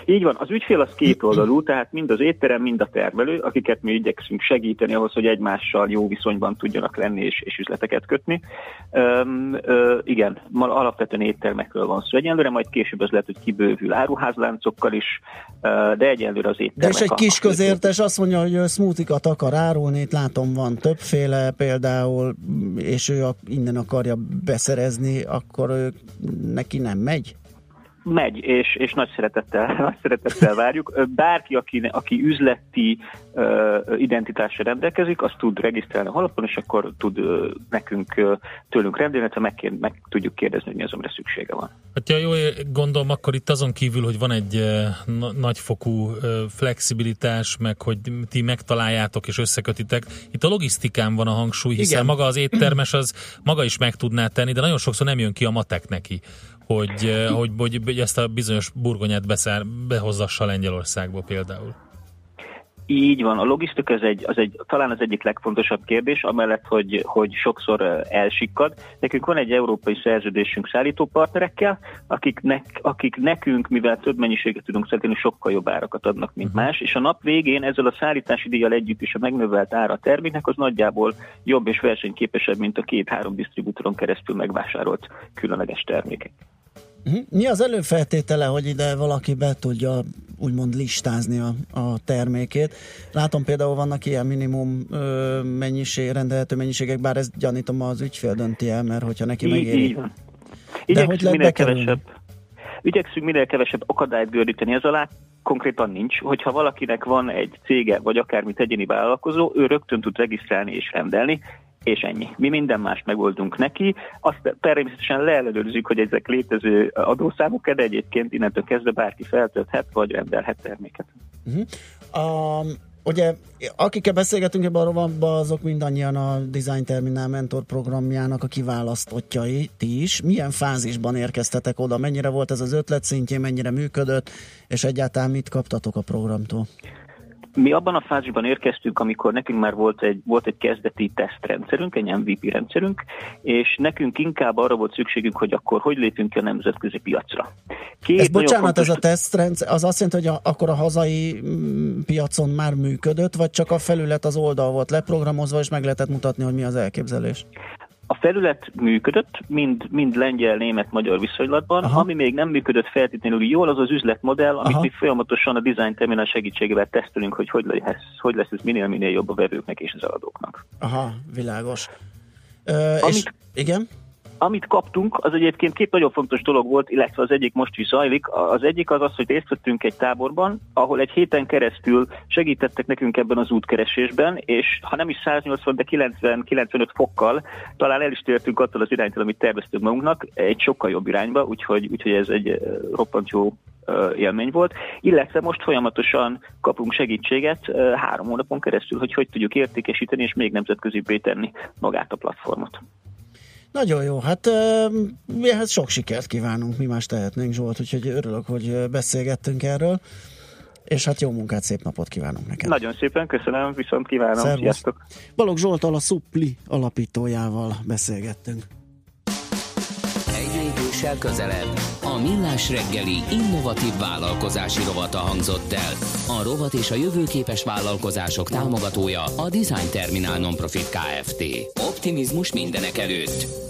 Így van, az ügyfél az két oldalú, tehát mind az étterem, mind a termelő, akiket mi igyekszünk segíteni ahhoz, hogy egymással jó viszonyban tudjanak lenni és, és üzleteket kötni. Üm, ö, igen, alapvetően éttermekről van szó. Egyelőre majd később az lehet, hogy kibővül áruházláncokkal is, de egyelőre az éttermek. De és egy kis közértes azt mondja, hogy smoothie akar árulni, itt látom van többféle például, és ő innen akarja beszerezni, akkor ő, neki nem megy? Megy, és, és nagy, szeretettel, nagy szeretettel várjuk. Bárki, aki, aki üzleti uh, identitásra rendelkezik, az tud regisztrálni a halapon, és akkor tud uh, nekünk uh, tőlünk rendelni, ha meg, meg tudjuk kérdezni, hogy mi az, amire szüksége van. Hát ja, jó gondolom, akkor itt azon kívül, hogy van egy uh, nagyfokú uh, flexibilitás, meg hogy ti megtaláljátok és összekötitek, itt a logisztikán van a hangsúly, hiszen Igen. maga az éttermes az maga is meg tudná tenni, de nagyon sokszor nem jön ki a matek neki hogy, eh, hogy, hogy, hogy ezt a bizonyos burgonyát beszár, behozzassa Lengyelországból például. Így van, a logisztika az egy, az egy, talán az egyik legfontosabb kérdés, amellett, hogy, hogy sokszor eh, elsikkad. Nekünk van egy európai szerződésünk szállító partnerekkel, akik, ne, akik nekünk, mivel több mennyiséget tudunk szállítani, sokkal jobb árakat adnak, mint uh-huh. más, és a nap végén ezzel a szállítási díjjal együtt is a megnövelt ára a terméknek az nagyjából jobb és versenyképesebb, mint a két-három disztribútoron keresztül megvásárolt különleges termékek. Uh-huh. Mi az előfeltétele, hogy ide valaki be tudja úgymond listázni a, a termékét? Látom például vannak ilyen minimum ö, mennyiség, rendelhető mennyiségek, bár ezt gyanítom az ügyfél dönti el, mert hogyha neki Így, megéri. így van. De hogy lehet minél bekerülni? kevesebb, igyekszünk minél kevesebb akadályt gördíteni ez alá, konkrétan nincs. Hogyha valakinek van egy cége, vagy akármit egyéni vállalkozó, ő rögtön tud regisztrálni és rendelni, és ennyi. Mi minden mást megoldunk neki. Azt természetesen leellenőrizzük, hogy ezek létező adószámok, de egyébként innentől kezdve bárki feltölthet, vagy rendelhet terméket. Uh-huh. A, ugye, akikkel beszélgetünk ebben a rovatban, azok mindannyian a Design Terminal Mentor programjának a kiválasztottjai, ti is. Milyen fázisban érkeztetek oda? Mennyire volt ez az ötlet szintjén, mennyire működött, és egyáltalán mit kaptatok a programtól? Mi abban a fázisban érkeztünk, amikor nekünk már volt egy, volt egy kezdeti tesztrendszerünk, egy MVP rendszerünk, és nekünk inkább arra volt szükségünk, hogy akkor hogy lépünk ki a nemzetközi piacra. Ez bocsánat, ez a tesztrendszer, az azt jelenti, hogy a, akkor a hazai mm, piacon már működött, vagy csak a felület az oldal volt leprogramozva, és meg lehetett mutatni, hogy mi az elképzelés? A felület működött, mind, mind lengyel, német, magyar viszonylatban. Aha. Ami még nem működött feltétlenül jól, az az üzletmodell, amit Aha. mi folyamatosan a design terminal segítségével tesztelünk, hogy hogy lesz, hogy lesz ez minél-minél jobb a vevőknek és az eladóknak. Aha, világos. Ö, amit, és, igen? Amit kaptunk, az egyébként két nagyon fontos dolog volt, illetve az egyik most is zajlik. Az egyik az az, hogy részt vettünk egy táborban, ahol egy héten keresztül segítettek nekünk ebben az útkeresésben, és ha nem is 180, de 90-95 fokkal talán el is tértünk attól az iránytól, amit terveztünk magunknak, egy sokkal jobb irányba, úgyhogy, úgyhogy ez egy roppant jó élmény volt, illetve most folyamatosan kapunk segítséget három hónapon keresztül, hogy hogy tudjuk értékesíteni és még nemzetközibbé tenni magát a platformot. Nagyon jó, hát ehhez sok sikert kívánunk, mi más tehetnénk Zsolt, úgyhogy örülök, hogy beszélgettünk erről, és hát jó munkát, szép napot kívánunk neked. Nagyon szépen köszönöm, viszont kívánom, Szervusz. sziasztok! Balogh Zsoltal a Supli alapítójával beszélgettünk. Lépéssel közelebb a Millás reggeli innovatív vállalkozási rovata hangzott el. A rovat és a jövőképes vállalkozások támogatója a Design Terminal Nonprofit Kft. Optimizmus mindenek előtt.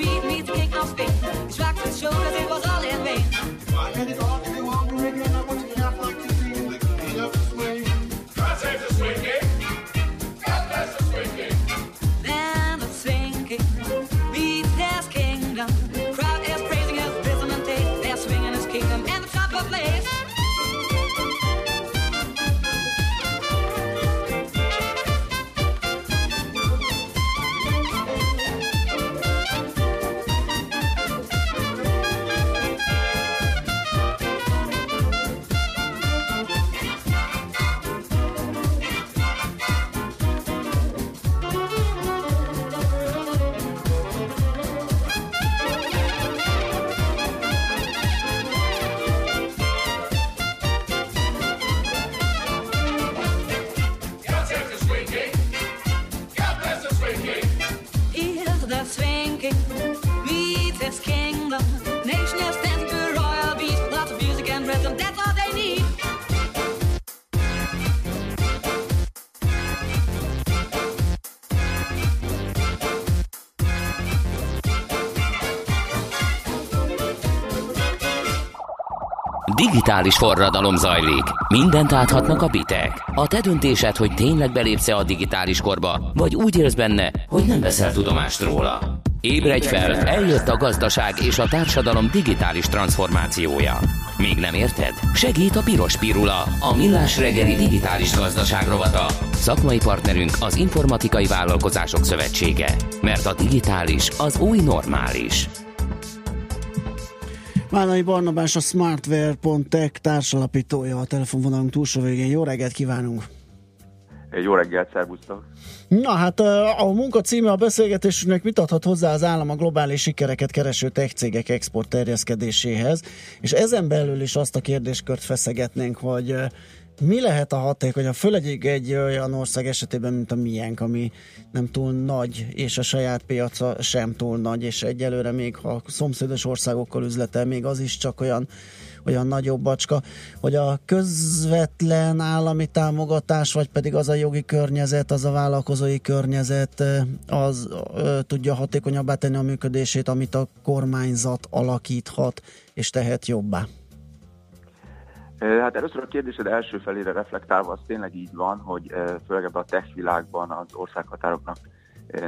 We need to get. Digitális forradalom zajlik. Mindent áthatnak a bitek. A te döntésed, hogy tényleg belépsz a digitális korba, vagy úgy élsz benne, hogy nem veszel tudomást róla. Ébredj fel, eljött a gazdaság és a társadalom digitális transformációja. Még nem érted? Segít a Piros Pirula, a millás reggeli digitális gazdaság rovata. Szakmai partnerünk az Informatikai Vállalkozások Szövetsége. Mert a digitális az új normális. Málnai Barnabás a Smartware.tech társalapítója a telefonvonalunk túlsó végén. Jó reggelt kívánunk! Jó reggelt, szervusztok! Na hát a munka címe a beszélgetésünknek mit adhat hozzá az állam a globális sikereket kereső tech cégek export terjeszkedéséhez, és ezen belül is azt a kérdéskört feszegetnénk, hogy mi lehet a hatékony, főleg egy olyan ország esetében, mint a miénk, ami nem túl nagy, és a saját piaca sem túl nagy, és egyelőre még ha szomszédos országokkal üzletel, még az is csak olyan olyan nagyobb bacska, hogy a közvetlen állami támogatás, vagy pedig az a jogi környezet, az a vállalkozói környezet, az ö, tudja hatékonyabbá tenni a működését, amit a kormányzat alakíthat és tehet jobbá. Hát először a kérdésed első felére reflektálva, az tényleg így van, hogy főleg ebben a tech világban az országhatároknak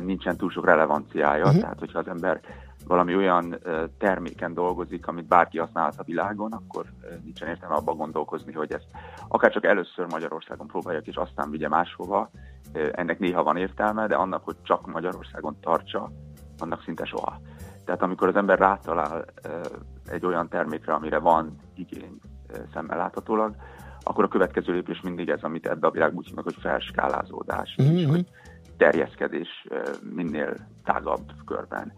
nincsen túl sok relevanciája, uh-huh. tehát hogyha az ember valami olyan terméken dolgozik, amit bárki használhat a világon, akkor nincsen értelme abban gondolkozni, hogy ezt akár csak először Magyarországon próbáljak, és aztán vigye máshova. Ennek néha van értelme, de annak, hogy csak Magyarországon tartsa, annak szinte soha. Tehát amikor az ember rátalál egy olyan termékre, amire van igény szemmel láthatólag, akkor a következő lépés mindig ez, amit ebbe a világban úgy hívnak, hogy felskálázódás, mm-hmm. és hogy terjeszkedés minél tágabb körben.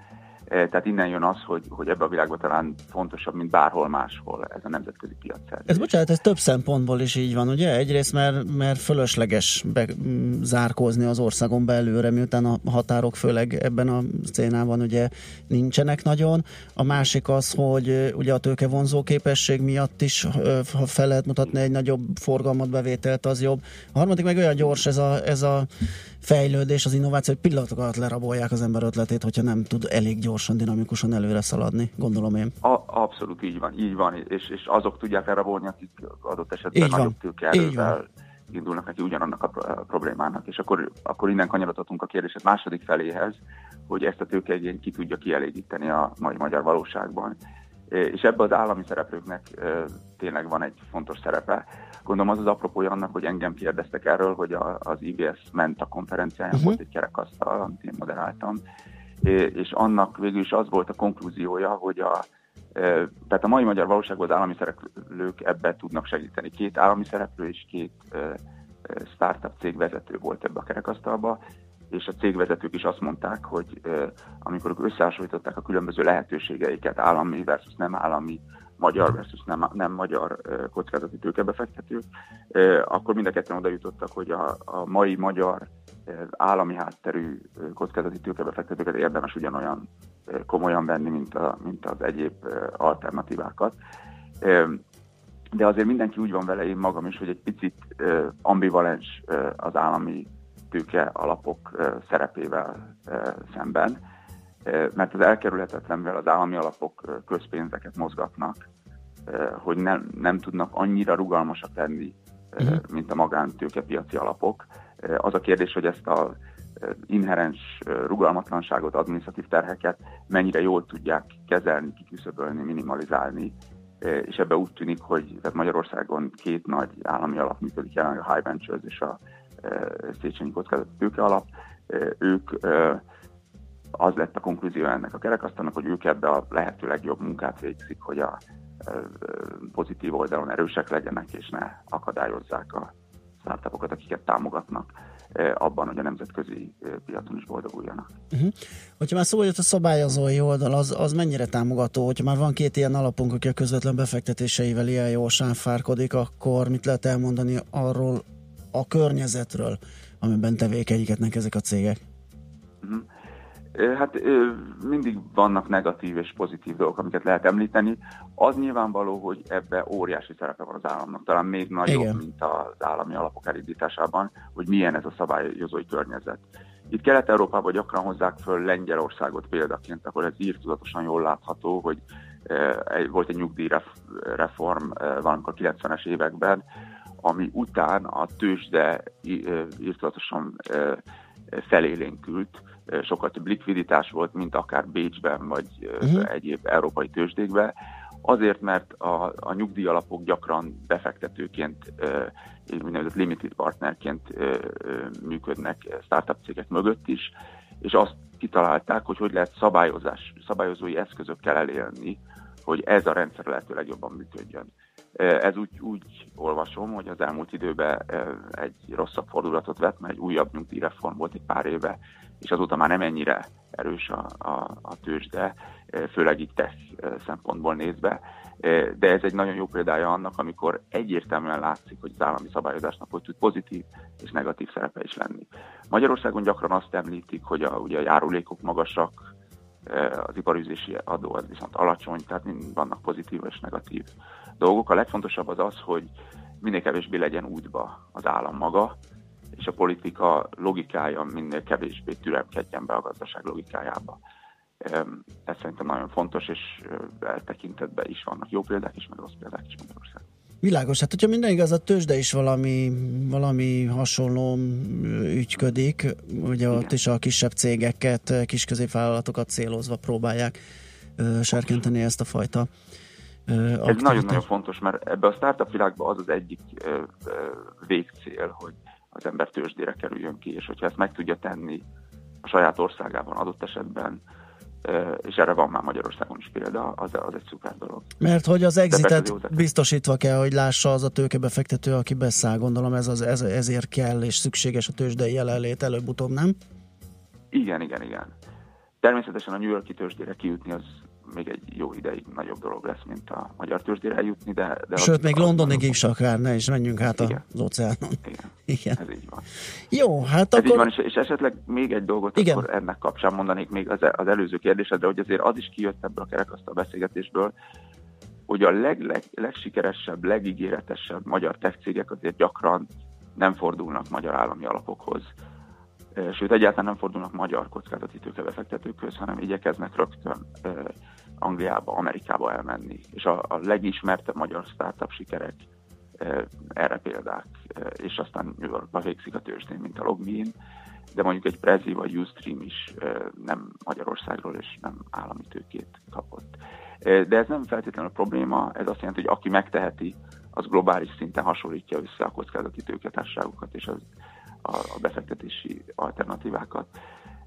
Eh, tehát innen jön az, hogy, hogy ebben a világban talán fontosabb, mint bárhol máshol ez a nemzetközi piac. Ez bocsánat, ez több szempontból is így van, ugye? Egyrészt, mert, mert fölösleges zárkózni az országon belőle, miután a határok főleg ebben a szénában ugye nincsenek nagyon. A másik az, hogy ugye a tőkevonzó képesség miatt is, ha fel lehet mutatni egy nagyobb forgalmat, bevételt, az jobb. A harmadik meg olyan gyors ez a, ez a fejlődés, az innováció, hogy pillanatok alatt lerabolják az ember ötletét, hogyha nem tud elég gyorsan, dinamikusan előre szaladni, gondolom én. A, abszolút így van, így van, és, és azok tudják lerabolni, akik adott esetben így nagyobb tőkerővel indulnak neki ugyanannak a problémának. És akkor, akkor innen kanyarodhatunk a kérdésed második feléhez, hogy ezt a tőkeigényt ki tudja kielégíteni a mai magyar valóságban. És ebbe az állami szereplőknek tényleg van egy fontos szerepe. Gondolom az az apropója annak, hogy engem kérdeztek erről, hogy a, az IBS ment a konferenciáján, uh-huh. volt egy kerekasztal, amit én moderáltam, és annak végül is az volt a konklúziója, hogy a, tehát a mai magyar valóságban az állami szereplők ebbe tudnak segíteni. Két állami szereplő és két startup cég vezető volt ebbe a kerekasztalba, és a cégvezetők is azt mondták, hogy amikor ők összehasonlították a különböző lehetőségeiket, állami versus nem állami magyar versus nem, nem magyar kockázati tőkebefektetők, akkor mind a ketten oda jutottak, hogy a, a mai magyar állami hátterű kockázati tőkebefektetőket érdemes ugyanolyan komolyan venni, mint, a, mint az egyéb alternatívákat. De azért mindenki úgy van vele, én magam is, hogy egy picit ambivalens az állami tőke alapok szerepével szemben mert az elkerülhetetlen, mivel az állami alapok közpénzeket mozgatnak, hogy nem, nem tudnak annyira rugalmasak lenni, uh-huh. mint a magántőkepiaci alapok. Az a kérdés, hogy ezt a inherens rugalmatlanságot, adminisztratív terheket mennyire jól tudják kezelni, kiküszöbölni, minimalizálni, és ebbe úgy tűnik, hogy tehát Magyarországon két nagy állami alap működik jelenleg, a High Ventures és a Széchenyi Kockázati Tőke Alap. Ők az lett a konklúzió ennek a kerekasztalnak, hogy ők ebbe a lehető legjobb munkát végzik, hogy a pozitív oldalon erősek legyenek, és ne akadályozzák a startupokat, akiket támogatnak abban, hogy a nemzetközi piacon is boldoguljanak. Uh-huh. Hogyha már szó jött a szabályozói oldal, az, az mennyire támogató? Hogyha már van két ilyen alapunk, aki a közvetlen befektetéseivel ilyen jól sánfárkodik, akkor mit lehet elmondani arról a környezetről, amiben tevékenykednek ezek a cégek? Uh-huh. Hát mindig vannak negatív és pozitív dolgok, amiket lehet említeni. Az nyilvánvaló, hogy ebbe óriási szerepe van az államnak, talán még nagyobb, Igen. mint az állami alapok elindításában, hogy milyen ez a szabályozói környezet. Itt Kelet-Európában gyakran hozzák föl Lengyelországot példaként, akkor ez írtudatosan jól látható, hogy volt egy nyugdíjreform valamikor 90-es években, ami után a tőzsde írtatosan felélénkült, sokkal több likviditás volt, mint akár Bécsben, vagy uh-huh. egyéb európai tőzsdékben, azért, mert a, a nyugdíjalapok gyakran befektetőként, úgynevezett limited partnerként működnek startup cégek mögött is, és azt kitalálták, hogy hogy lehet szabályozás, szabályozói eszközökkel elérni, hogy ez a rendszer lehető legjobban működjön. Ez úgy, úgy olvasom, hogy az elmúlt időben egy rosszabb fordulatot vett, mert egy újabb nyugdíjreform volt egy pár éve, és azóta már nem ennyire erős a, a, a tőzsde, főleg így tech szempontból nézve. De ez egy nagyon jó példája annak, amikor egyértelműen látszik, hogy az állami szabályozásnak hogy tud pozitív és negatív szerepe is lenni. Magyarországon gyakran azt említik, hogy a, ugye a járulékok magasak, az iparüzési adó az viszont alacsony, tehát vannak pozitív és negatív dolgok. A legfontosabb az az, hogy minél kevésbé legyen útba az állam maga, és a politika logikája minél kevésbé türemkedjen be a gazdaság logikájába. Ez szerintem nagyon fontos, és eltekintetben is vannak jó példák is, meg rossz példák is Magyarországon. Világos, hát hogyha minden igaz, a tőzsde is valami, valami hasonló ügyködik, ugye Igen. ott is a kisebb cégeket, kis középvállalatokat célozva próbálják serkenteni ezt a fajta Ez nagyon-nagyon fontos, mert ebbe a startup világban az az egyik végcél, hogy az ember tőzsdére kerüljön ki, és hogyha ezt meg tudja tenni a saját országában adott esetben, és erre van már Magyarországon is példa, az, az egy szuper dolog. Mert hogy az exitet biztosítva kell, hogy lássa az a tőkebefektető, aki beszáll, gondolom ez az, ez, ezért kell és szükséges a tőzsdei jelenlét előbb-utóbb, nem? Igen, igen, igen. Természetesen a New Yorki tőzsdére kijutni az még egy jó ideig nagyobb dolog lesz, mint a magyar tőzsdére eljutni, de... de Sőt, még Londonig is akár, ne is menjünk hát igen. az óceánon. Igen. igen, ez így van. Jó, hát ez akkor... Így van, és, és esetleg még egy dolgot igen. akkor ennek kapcsán mondanék még az, az előző kérdésedre, hogy azért az is kijött ebből a kerekasztal beszélgetésből, hogy a leg, leg, legsikeresebb, legígéretesebb magyar tech cégek azért gyakran nem fordulnak magyar állami alapokhoz. Sőt, egyáltalán nem fordulnak magyar kockázati tőkebefektetőkhöz, hanem igyekeznek rögtön Angliába, Amerikába elmenni. És a, a legismertebb magyar startup sikerek e, erre példák, és aztán New Yorkba végzik a tőzsdén, mint a Logmein, de mondjuk egy Prezi vagy Ustream is nem Magyarországról és nem állami tőkét kapott. De ez nem feltétlenül a probléma, ez azt jelenti, hogy aki megteheti, az globális szinten hasonlítja össze a kockázati tőketársaságokat és az, a, a befektetési alternatívákat.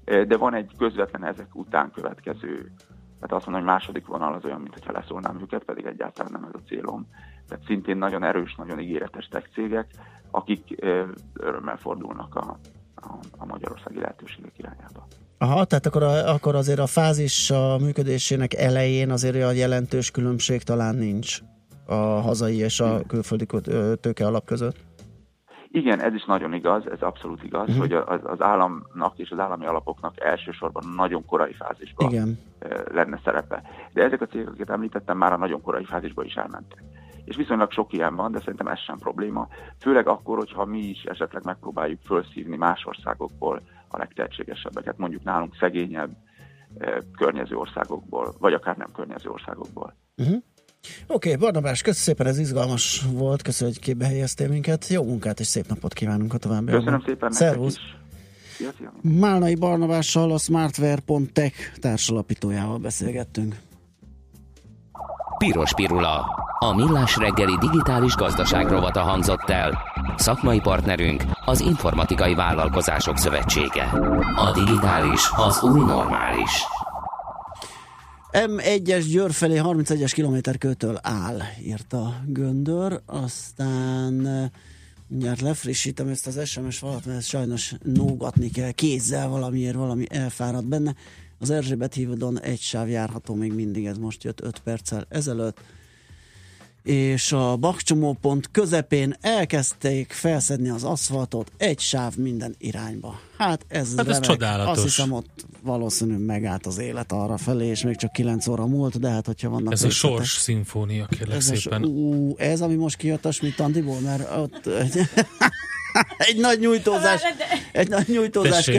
De van egy közvetlen ezek után következő tehát azt mondom, hogy második vonal az olyan, mintha leszólnám őket, pedig egyáltalán nem ez a célom. Tehát szintén nagyon erős, nagyon ígéretes tech cégek, akik örömmel fordulnak a, a, a magyarországi lehetőségek irányába. Aha, tehát akkor, a, akkor azért a fázis a működésének elején azért a jelentős különbség talán nincs a hazai és a külföldi tőke alap között. Igen, ez is nagyon igaz, ez abszolút igaz, uh-huh. hogy az, az államnak és az állami alapoknak elsősorban nagyon korai fázisban Igen. lenne szerepe. De ezek a cégek, akiket említettem, már a nagyon korai fázisban is elmentek. És viszonylag sok ilyen van, de szerintem ez sem probléma. Főleg akkor, hogyha mi is esetleg megpróbáljuk felszívni más országokból a legtehetségesebbeket, mondjuk nálunk szegényebb, környező országokból, vagy akár nem környező országokból. Uh-huh. Oké, okay, Barnabás, köszönöm szépen, ez izgalmas volt, köszönöm, hogy képbe helyeztél minket. Jó munkát és szép napot kívánunk a további. Köszönöm szépen Szervusz. Málnai Barnabással, a smartware.tech társalapítójával beszélgettünk. Piros Pirula. A millás reggeli digitális gazdaság rovata hangzott el. Szakmai partnerünk az Informatikai Vállalkozások Szövetsége. A digitális az új normális. M1-es Győr felé 31-es kilométerkőtől áll, írta Göndör, aztán mindjárt lefrissítem ezt az SMS valat, mert sajnos nógatni kell kézzel valamiért, valami elfárad benne. Az Erzsébet hívadon egy sáv járható még mindig, ez most jött 5 perccel ezelőtt és a bakcsomópont közepén elkezdték felszedni az aszfaltot egy sáv minden irányba. Hát ez, hát ez csodálatos. Azt hiszem ott valószínűleg megállt az élet arra felé, és még csak 9 óra múlt, de hát hogyha vannak... Ez részletek, a sors szimfónia, kérlek ez szépen. A, ú, ez, ami most kijött a Schmidt Andiból, mert ott egy nagy nyújtózás, egy nagy nyújtózás